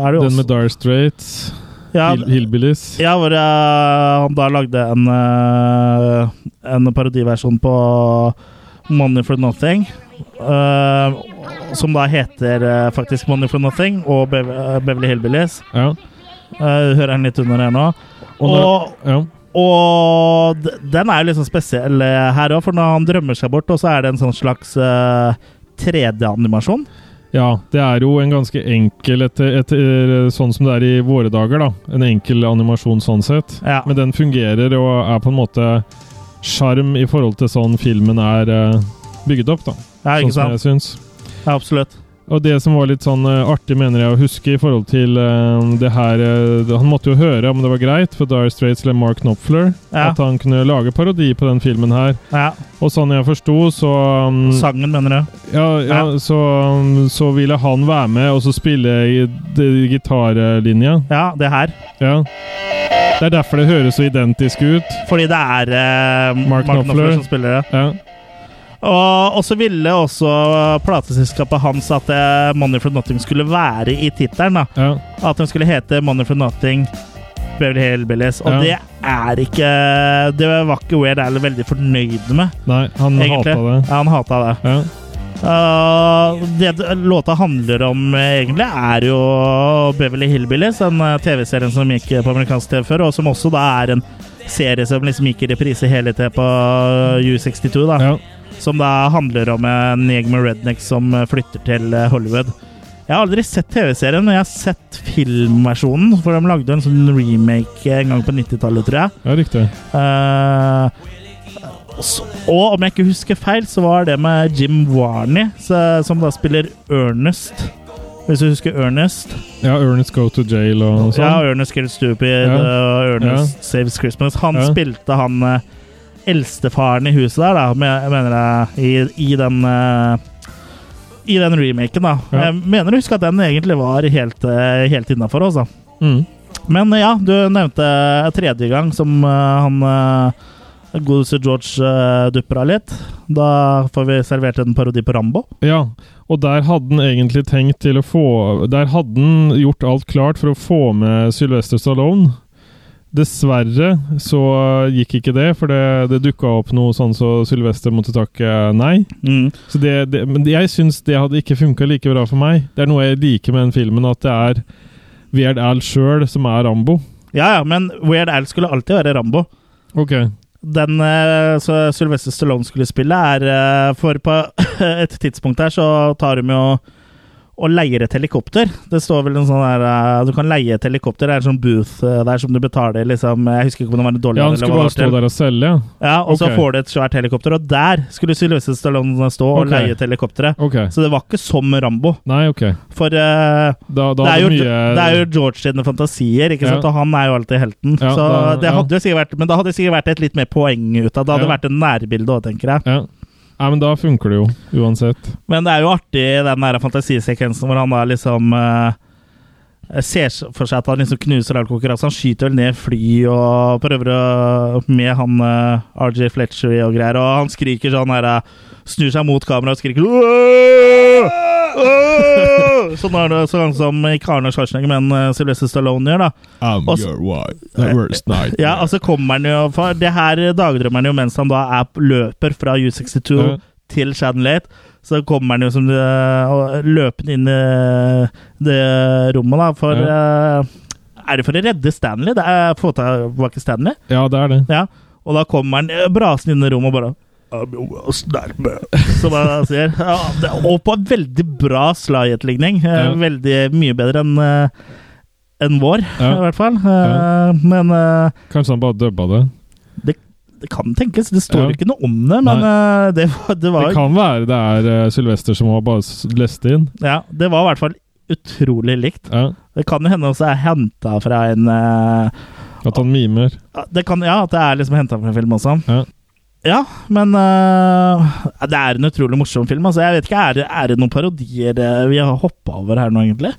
er det Den med Dire Straits, Ja, Hillbillies. ja, hvor jeg, han da lagde en, eh, en parodiversjon på Money for Nothing. Uh, som da heter uh, faktisk Money for Nothing og eh, Beverly Hillbillies. Ja. Uh, hører den litt under her nå. Og Og, ja. og den er jo liksom spesiell her òg, for når han drømmer seg bort, og så er det en sånn slags eh, 3D-animasjon. Ja, det er jo en ganske enkel, etter, etter, sånn som det er i våre dager, da. En enkel animasjon sånn sett. Ja. Men den fungerer og er på en måte sjarm i forhold til sånn filmen er bygget bygd opp, da. Ja, ikke sånn som jeg syns. Ja, absolutt. Og det som var litt sånn eh, artig, mener jeg å huske i forhold til uh, det her uh, Han måtte jo høre om det var greit for Dire Straits eller Mark Knopfler Ja. at han kunne lage parodi på den filmen her. Ja. Og sånn jeg forsto, så um, Sangen, mener du? ja, ja, Så, um, så ville han være med og så spille i i gitarlinja. Ja, det her. Ja. Det er derfor det høres så identisk ut. Fordi det er uh, Mark Mark Knopfler Knopfler. som spiller det. Ja. Og, og så ville også plateselskapet hans at eh, Money for Nothing skulle være i tittelen. Ja. At den skulle hete Money for Nothing Beverly Hillbillies. Og Ja. det er ikke Det var ikke Weird Al veldig fornøyd med. Nei, han hata det. Ja, han hata det. Ja. Uh, det låta handler om, eh, egentlig, er jo Beverly Hillbillies, den eh, TV-serien som gikk på amerikansk TV før, og som også da er en serie som liksom gikk i reprise hele tida på U62. da Ja. Som da handler om en gjeng med rednecks som eh, flytter til eh, Hollywood. Jeg har aldri sett TV-serien, men jeg har sett filmversjonen. For de lagde en sånn remake en gang på 90-tallet, tror jeg. ja, riktig. Uh, så- og om jeg ikke husker feil, så var det med Jim Warney, så, som da spiller Ernest. Hvis du husker Ernest? Ja, Ernest Go to Jail og sånn. Ja, Ernest Gets Stupid Ja. og Ernest Saves Christmas. Han Ja. spilte han eh, eldstefaren i huset der, da, jeg mener jeg, i, i den eh, I den remaken, da. Ja. Jeg mener du husker at den egentlig var helt, uh, helt innafor, altså. Mm. Men ja, du nevnte tredje gang som eh, han godeste George uh, dupper av litt. Da får vi servert en parodi på Rambo. Ja, og der hadde han egentlig tenkt til å få Der hadde han gjort alt klart for å få med Sylvester Stallone. Dessverre så gikk ikke det, for det, det dukka opp noe sånn så Sylvester måtte takke nei. Mm. Så det, det, men jeg syns det hadde ikke funka like bra for meg. Det er noe jeg liker med den filmen, at det er Weird Al sjøl som er Rambo. Ja, ja, men Weird Al skulle alltid være Rambo. Ok. Den så Sylvester Stallone skulle spille, er uh, For på et tidspunkt her så tar de jo og leier et helikopter. Det står vel en sånn der uh, Du kan leie et helikopter. Det er en sånn booth uh, der som du betaler liksom Jeg husker ikke om det var en dollar Ja, han skulle bare stå der og selge, ja. og og så får du et svært helikopter, og der skulle Sylvester Stallone stå og leie et helikopter. Okay. Så det var ikke som Rambo. Nei, ok. For uh, Da, da det, er jo, mye det er jo George sine fantasier, ikke sant? Ja. og han er jo alltid helten. Ja, så da- det hadde jo sikkert vært Men da hadde det sikkert vært et litt mer poeng ut av det. Det hadde vært en nærbilde òg, tenker jeg. Ja. Nei, men da funker det jo, uansett. Men det er jo artig, den der fantasisekvensen hvor han da liksom eh, ser for seg at han liksom knuser all konkurranse. Han skyter vel ned fly og prøver å Med han eh, RJ Fletcher og greier, og han skriker sånn her eh, Snur seg mot kameraet og skriker! Sånn er det så langt som ikke Arne Schwarzenegger, men uh, Sylvester Stallone gjør, da. I'm Også, your wife. The worst night. Ja, og så kommer han jo For det her dagdrømmer han jo mens han da er løper fra U62 til til Shadowlate. Så kommer han jo som det, løpende inn i det rommet, da, for eh, Er det for å redde Stanley? Det er få tilbake Stanley? Ja, det er det. Ja. Og da kommer han eh, brasende inn i rommet og bare Som han sier. Ja, og på en veldig bra Sly-etterligning. Eh, Ja. Veldig mye bedre enn enn vår, Ja. i hvert fall. Ja. Men Kanskje han bare dubba det? det, det kan tenkes. Det står Ja. ikke noe om det, men uh, det var, det var Det kan være det er uh, Sylvester som har bare lest inn. Ja, det var i hvert fall utrolig likt. Ja. Det kan jo hende også er henta fra en uh, At han mimer. det kan, Ja, at det er liksom henta fra en film også. Ja. Ja, men uh, Det er en utrolig morsom film. Altså, jeg vet ikke, Er det, er det noen parodier vi har hoppa over her nå, egentlig?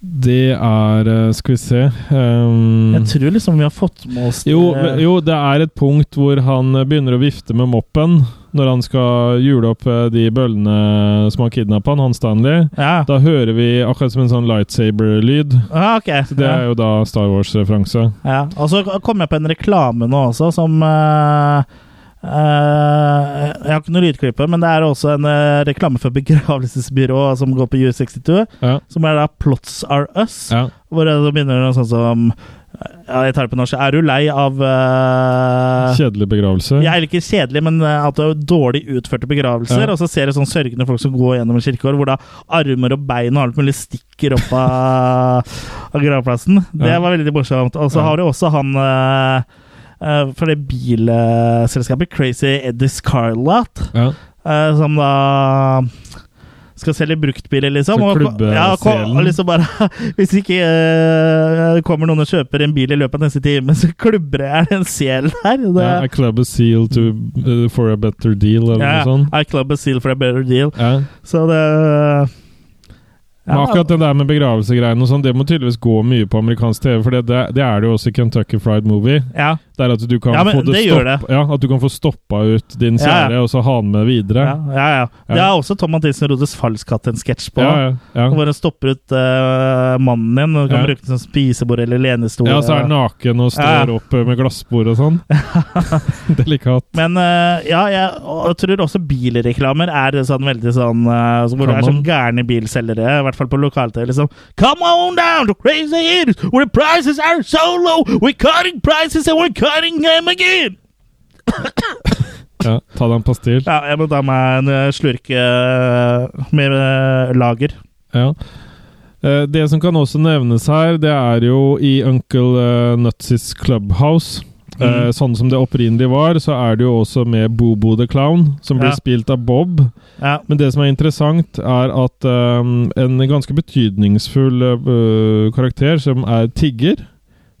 Det er eh, Skal vi se um, Jeg tror liksom vi har fått med oss jo, jo, det er et punkt hvor han eh, begynner å vifte med moppen når han skal jule opp eh, de bøllene som har kidnappa han, han Stanley. Ja. Da hører vi akkurat som en sånn lightsaber-lyd. Ja, okay. Så det er jo da Star Wars-referanse. Ja, og så kom jeg på en reklame nå også, som eh, Jeg har ikke noe lydklippe, men det er også en eh, reklame for begravelsesbyrå som går på U62, Ja. som er da Plots Are Us. Ja. Hvor det begynner noe sånt som ja, Jeg tar det på norsk. Er du lei av uh, Kjedelig begravelse. ja, eller ikke kjedelig, men uh, at det er dårlig utførte begravelser. Ja. Og så ser du sånn sørgende folk som går gjennom en kirkegård, hvor da armer og bein og alt mulig stikker opp av, av gravplassen. Det Ja. var veldig morsomt. Og så har du også han eh, eh, fra det bilselskapet Crazy Eddie Scarlett, Ja. uh, som da skal selge bruktbiler, liksom. Og- ja, og liksom bare Hvis ikke uh, kommer noen og kjøper en bil i løpet av neste time, så klubber jeg en sel der. Det, Ja, I club a seal to, uh, for a better deal, eller ja, noe sånt. I club a seal for a better deal. Ja. Så det Men akkurat det der med begravelsegreiene og sånn, det må tydeligvis gå mye på amerikansk TV, for det, det, det er det jo også i Kentucky Fried Movie. Ja. Det er at du kan Ja, få det det ja, at du kan få stoppa ut din kjære, og så ha den med videre. Ja, ja, ja. Det er også Tom Mathisen Rodes falskatt en sketsj på. Hvor han stopper ut uh, mannen din og kan bruke den som spisebord eller lenestol. Ja, så er han naken og står opp uh, med glassbord og sånn. Delikat. Men uh, ja, jeg jeg tror også bilreklamer er sånn veldig sånn uh, Hvor det er sånn gærne bilselgere, i hvert fall på lokal-TV. Liksom Come on down to Crazy Eaters, where prices are so low! We're cutting prices and we're cutting them again! Ja, ta deg en pastill. Ja, jeg må ta meg en slurke eh, med eh, lager. Ja. Eh, Det som kan også nevnes her, det er jo i Uncle Nutsis Nutsys Clubhouse. Eh, Mhm. sånn som det opprinnelig var, så er det jo også med Bobo the Clown, som blir Ja. spilt av Bob. Ja. Men det som er interessant, er at um, en ganske betydningsfull uh, karakter, som er tigger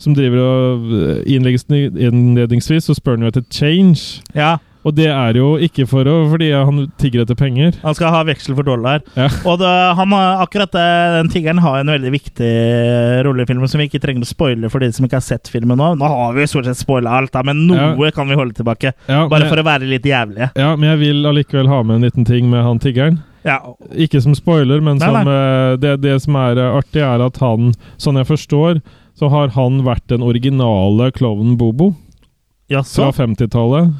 som driver og uh, innlegges- Innledningsvis så spør han jo etter change. Ja. Og det er jo ikke for å, fordi han tigger etter penger. Han skal ha veksel for dollar. Ja. Og det, han akkurat det, den tiggeren har en veldig viktig rolle i filmen som vi ikke trenger å spoile for de som ikke har sett filmen nå. Nå har vi jo stort sett spoila alt, da, men noe kan vi holde tilbake. Ja, bare men- for å være litt jævlige. Ja, men jeg vil allikevel ha med en liten ting med han tiggeren. Ja. Ikke som spoiler, men Nei, som nei. eh, det, det som er eh, artig, er at han, sånn jeg forstår, så har han vært den originale klovnen Bobo Jaså? fra 50-tallet.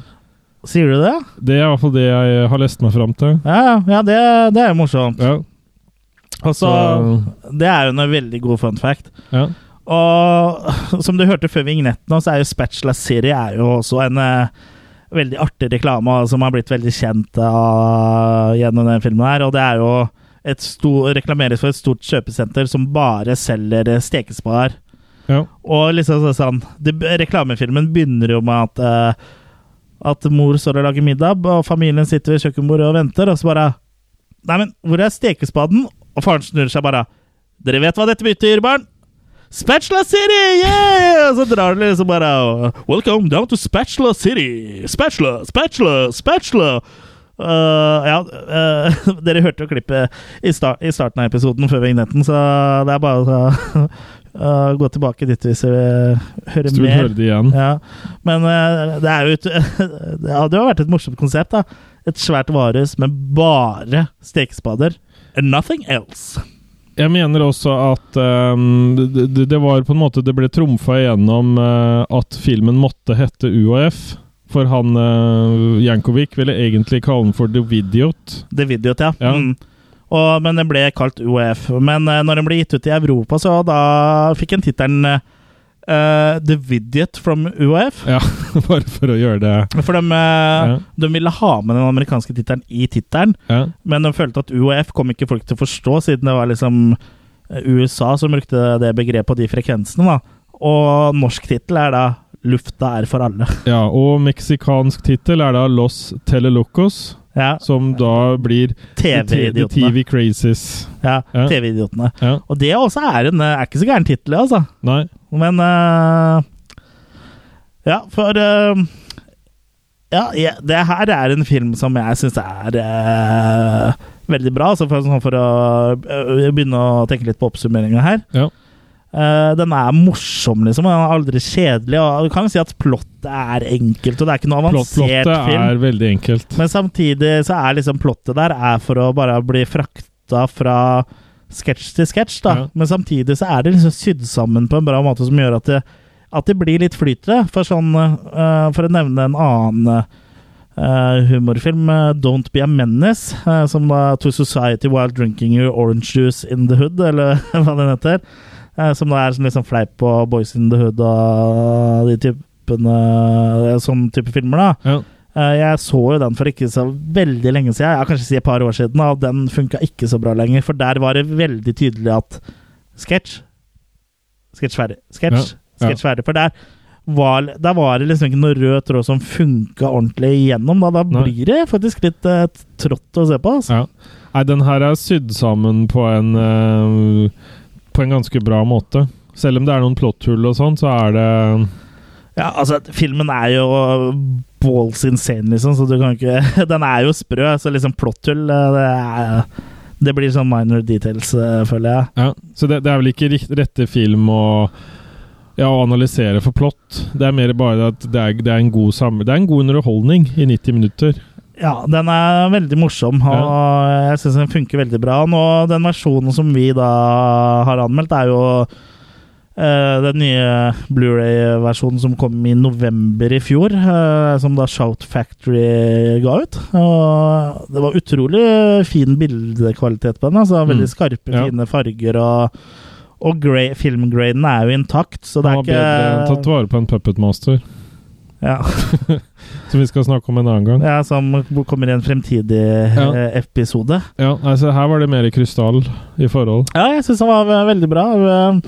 Sier du det? Det er i hvert fall det jeg har lest meg fram til. Ja, ja, det, det er morsomt. Ja. Og så, det er jo en veldig god fun fact. Ja. Og som du hørte før vignetten, så er jo Spatchless City er jo også en eh, veldig artig reklame som har blitt veldig kjent av, gjennom den filmen her. Og det er jo et stor, reklameres for et stort kjøpesenter som bare selger stekespar stekespader. Og liksom så- sånn det, Reklamefilmen begynner jo med at eh, At mor står og lager middag, og familien sitter ved kjøkkenbordet og venter, og så bare Nei, men hvor er stekespaden? Og faren snur seg bare Dere vet hva dette betyr, barn? Spatula City! Yeah! Og så drar de liksom bare Welcome down to Spatula City! Spatula, spatula, spatula! Uh, ja, uh, dere hørte jo klippet i, start, i starten av episoden før vignetten, så det er bare å uh, gå tilbake dit hvis vi vil høre Hvis du vil mer. høre det igjen. Ja. Men uh, det jo et Det hadde jo vært et morsomt konsept, da. Et svært varehus med bare stekespader. And nothing else. Jeg mener også at um, det, det- var på en måte Det ble trumfa igjennom uh, at filmen måtte hete UAF. For han Jankovic ville egentlig kalle den for The Videot. The Videot, ja. Ja. Mm. Og, men den ble kalt OEF. Men uh, når den ble gitt ut i Europa, så da fikk den tittelen uh, The Vidiot from UAF. Ja, bare for å gjøre det For de, uh, Ja. de ville ha med den amerikanske tittelen i tittelen, Ja. men de følte at UAF kom ikke folk til å forstå, siden det var liksom USA som brukte det begrepet og de frekvensene. da. Og norsk tittel er da 'Lufta er for alle'. Ja, og meksikansk tittel er da Los Telelocos, Ja. som da blir TV-idiotene. TV Crazies. Ja, Ja. TV-idiotene. Ja. Og det også er en er ikke så gæren tittel, altså. Nei. Men uh, Ja, for uh, Ja, ja, det her er en film som jeg syns er uh, veldig bra. Altså for, sånn for å eh, begynne å tenke litt på oppsummeringa her. Ja. Eh, den er morsom, liksom. Den er aldri kjedelig. Og du kan jo si at plottet er enkelt, og det er ikke noe avansert plottet film. er veldig enkelt. Men samtidig så er liksom plottet der er for å bare bli frakta fra sketsj til sketsj, da. Ja. Men samtidig så er det liksom sydd sammen på en bra måte som gjør at det, at det blir litt flyt i det. For sånn uh, For å nevne en annen uh, humorfilm, 'Don't Be a Menace', som da To Society While Drinking Your Orange Juice in the Hood, eller hva den heter. Eh, som da er sånn liksom fleip på Boys in the Hood og de typene Sånn type filmer, da. Ja. Eh, Jeg så jo den for ikke så veldig lenge siden, jeg kanskje si et par år siden, og den funka ikke så bra lenger. For der var det veldig tydelig at sketsj Sketsj ferdig. Sketsj. Ja, ferdig. For der var, der var det liksom ikke noe rød tråd som funka ordentlig igjennom. Da, da blir det faktisk litt eh, trått å se på. Altså. Ja. Nei, den her er sydd sammen på en eh, På en ganske bra måte. Selv om det er noen plotthull og sånn, så er det Ja, altså, filmen er jo balls insane, liksom, så du kan ikke Den er jo sprø, så liksom plotthull eh, det, er, det blir sånn minor details, eh, føler jeg. Ja, så det, det er vel ikke rette film å ja, å analysere for plott. Det er mer bare at det er, det er en god Det er en god underholdning i 90 minutter. Ja, den er veldig morsom, og jeg syns den funker veldig bra. Nå, den versjonen som vi da har anmeldt, er jo uh, den nye Blu-ray-versjonen som kom i november i fjor, uh, som da Shout Factory ga ut. Og det var utrolig fin bildekvalitet på den. Altså, veldig Mm. skarpe, Ja. fine farger. og og filmgraden er jo intakt, så det Han har bedre tatt vare på en Puppet Master. Ja. Som vi skal snakke om en annen gang. ja, Som kommer i en fremtidig Ja. eh, episode. Ja, altså Her var det mer krystall i forhold. Ja, jeg syns han var veldig bra. Eh,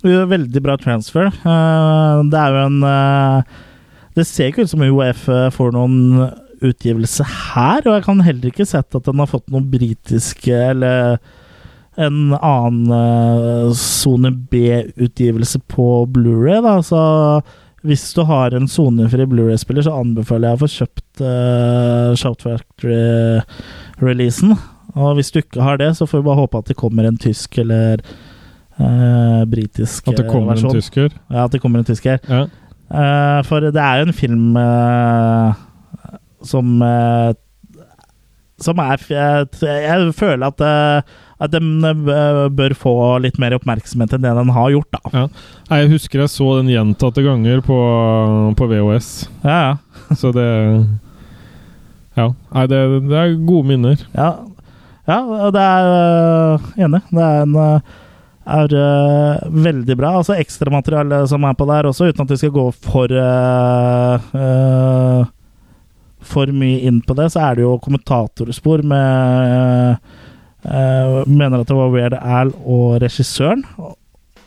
Veldig bra transfer. Eh, Det er jo en eh, Det ser ikke ut som UF får noen utgivelse her, og jeg kan heller ikke sett at den har fått noen britiske eller en annen eh, sone B-utgivelse på Blu-ray da, så hvis du har en sonefri Blu-ray-spiller, så anbefaler jeg å få kjøpt uh, Shout Factory-releasen. Og hvis du ikke har det, så får vi bare håpe at det kommer en tysk eller uh, britisk At det kommer kommer en tysker? Ja, at det kommer en tysker. Ja. Uh, for det er jo en film eh, som eh, Som er Jeg, føler at, eh, at den eh, bør få litt mer oppmerksomhet enn det den har gjort, da. Ja. Jeg husker jeg så den gjentatte ganger på, på VHS. Ja, ja. Så det Ja. Nei, det, det er gode minner. Ja, ja det er øh, Enig. Det er en er uh, veldig bra. Altså ekstramateriale som er på der også, uten at vi skal gå for uh, øh, For mye inn på det, så er det jo kommentatorspor med uh, Mener at det var Weird Al og regissøren.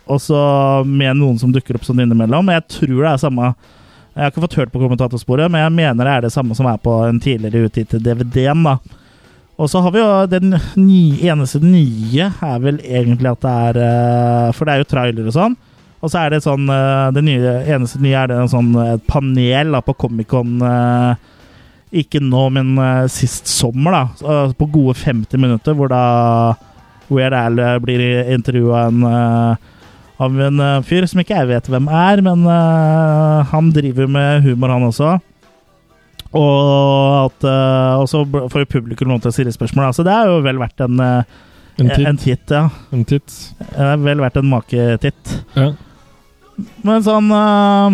Og så med noen som dukker opp sånn innimellom. Jeg tror det er samme Jeg har ikke fått hørt på kommentatorsporet, men jeg mener det er det samme som er på en tidligere utgitt DVD-en. da og så har vi jo den nye, eneste nye er vel egentlig at det er eh, For det er jo trailer og sånn. Og så er det sånn eh, Det nye, eneste nye er det en sånn et panel da, på Comic-Con eh, Ikke nå, men uh, sist sommer, da. Uh, på gode 50 minutter, hvor da Weird Al eh, blir intervjua eh, av en fyr som ikke jeg vet hvem er, men han driver med humor, han også. Og, at, og så får jo publikum lov til å stille spørsmål. Altså, det er jo vel verdt en, En titt. En titt, ja. En titt. Det er vel verdt en maketitt. Ja. Men sånn uh,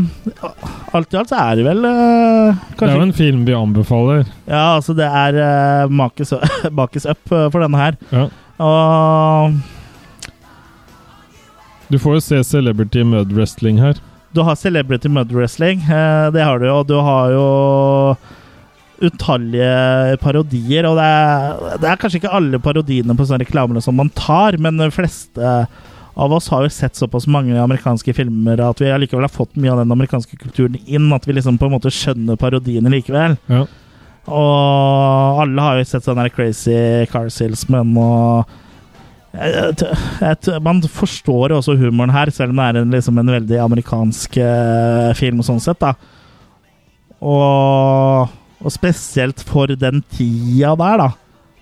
Alt i alt så er det vel eh, Det er jo en film vi anbefaler. Ja, altså det er uh, makes, bakes up eh, for denne her. Ja. Og Du får jo se Celebrity Mud Wrestling her. du har Celebrity Mud Wrestling, eh, det har du jo. Og du har jo utallige parodier. Og det er, det er kanskje ikke alle parodiene på sånne reklamer som man tar, men de fleste av oss har jo sett såpass mange amerikanske filmer at vi allikevel har fått mye av den amerikanske kulturen inn, at vi liksom på en måte skjønner parodiene likevel. Ja. Og alle har jo sett sånn der Crazy Car Salesman og et, jeg, Man forstår jo også humoren her, selv om det er en, liksom en veldig amerikansk uh, film sånn sett, da. Og, og spesielt for den tida der, da.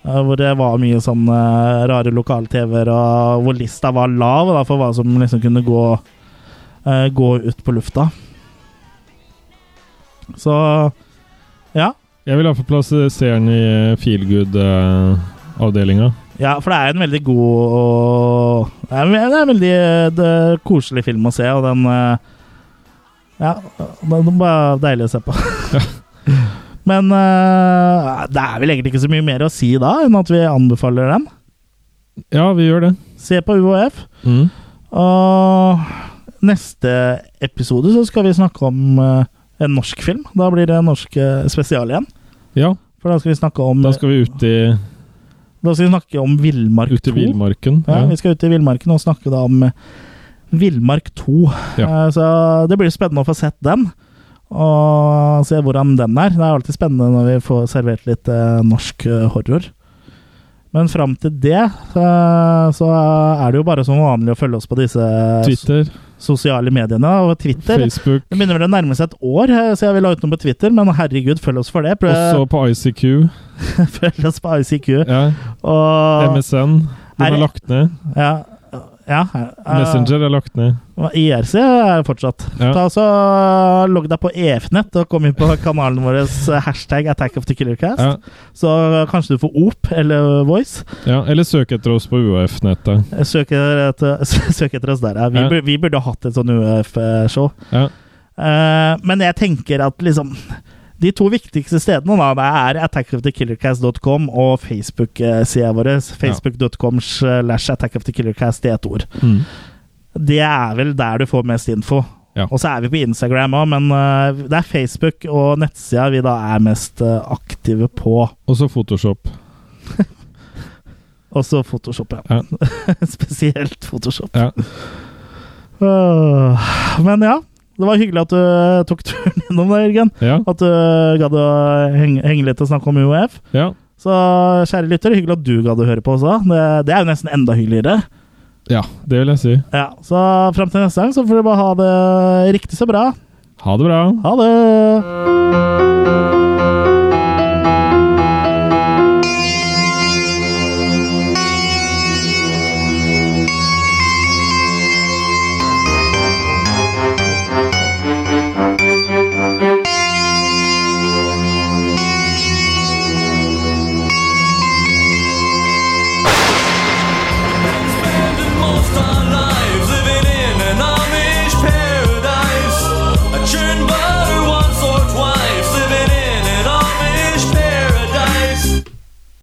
Eh, Hvor det var mye sånn eh, rare lokal-TV-er, og hvor lista var lav da, for hva som liksom kunne gå, eh, gå ut på lufta. Så ja. Jeg vil ha på plass seeren i feelgood-avdelinga. Ja, for det er en veldig god og Det er, en veldig det koselig film å se, og den Ja, den er bare deilig å se på. Men uh, det er vel egentlig ikke så mye mer å si da, enn at vi anbefaler den. Ja, vi gjør det. Se på UHF. Mm. Og neste episode så skal vi snakke om uh, en norsk film. Da blir det en norsk uh, spesial igjen. Ja. For da skal vi snakke om Da skal vi ut i Da skal vi snakke om Villmark 2. Ut i villmarken. Ja, Ja. Vi skal ut i villmarken og snakke da om Villmark 2. Ja. Så det blir spennende å få sett den. Og se hvordan den er. Det er alltid spennende når vi får servert litt eh, norsk eh, horror. Men fram til det eh, så er det jo bare som vanlig å følge oss på disse Twitter. sosiale mediene. Og Twitter Facebook. Det begynner vel å nærme seg et år eh, siden vi la ut noe på Twitter, men herregud, følg oss for det. Prøv- Også på ICQ. følg oss på ICQ. Ja. Og MSN. Den Er- er lagt ned. Ja. Ja uh, Messenger er lagt ned. IRC er fortsatt. Ja. Ta så Logg deg på EF-nett og kom inn på kanalen vår eh, hashtag Attack of the Killer Cast. Ja. Så kanskje du får OP eller Voice. Ja, eller søk etter oss på UAF-nettet. Søk søk etter oss der. Ja. Vi, Ja. Burde, vi burde hatt et sånn UF-show. Ja. Uh, men jeg tenker at liksom de to viktigste stedene da, det er attackofthekillercast.com og Facebook-sida vår. Facebook.com slash attackofthekillercast i ett ord. Mm. Det er vel der du får mest info. Ja. Og så er vi på Instagram òg, men eh, det er Facebook og nettsida vi da er mest eh, aktive på. Og så Photoshop. Og så Photoshop, ja. Spesielt Photoshop. Ja. Men ja, det var hyggelig at du eh, tok turen innom det, Jørgen. Ja. At du gadd å henge, henge litt og snakke om UOF. Ja. Så kjære lytter, hyggelig at du gadd å høre på også. Det, det er jo nesten enda hyggeligere. ja, det vil jeg si. Ja, Så fram til neste gang så får du bare ha det riktig så bra. Ha det bra. Ha det!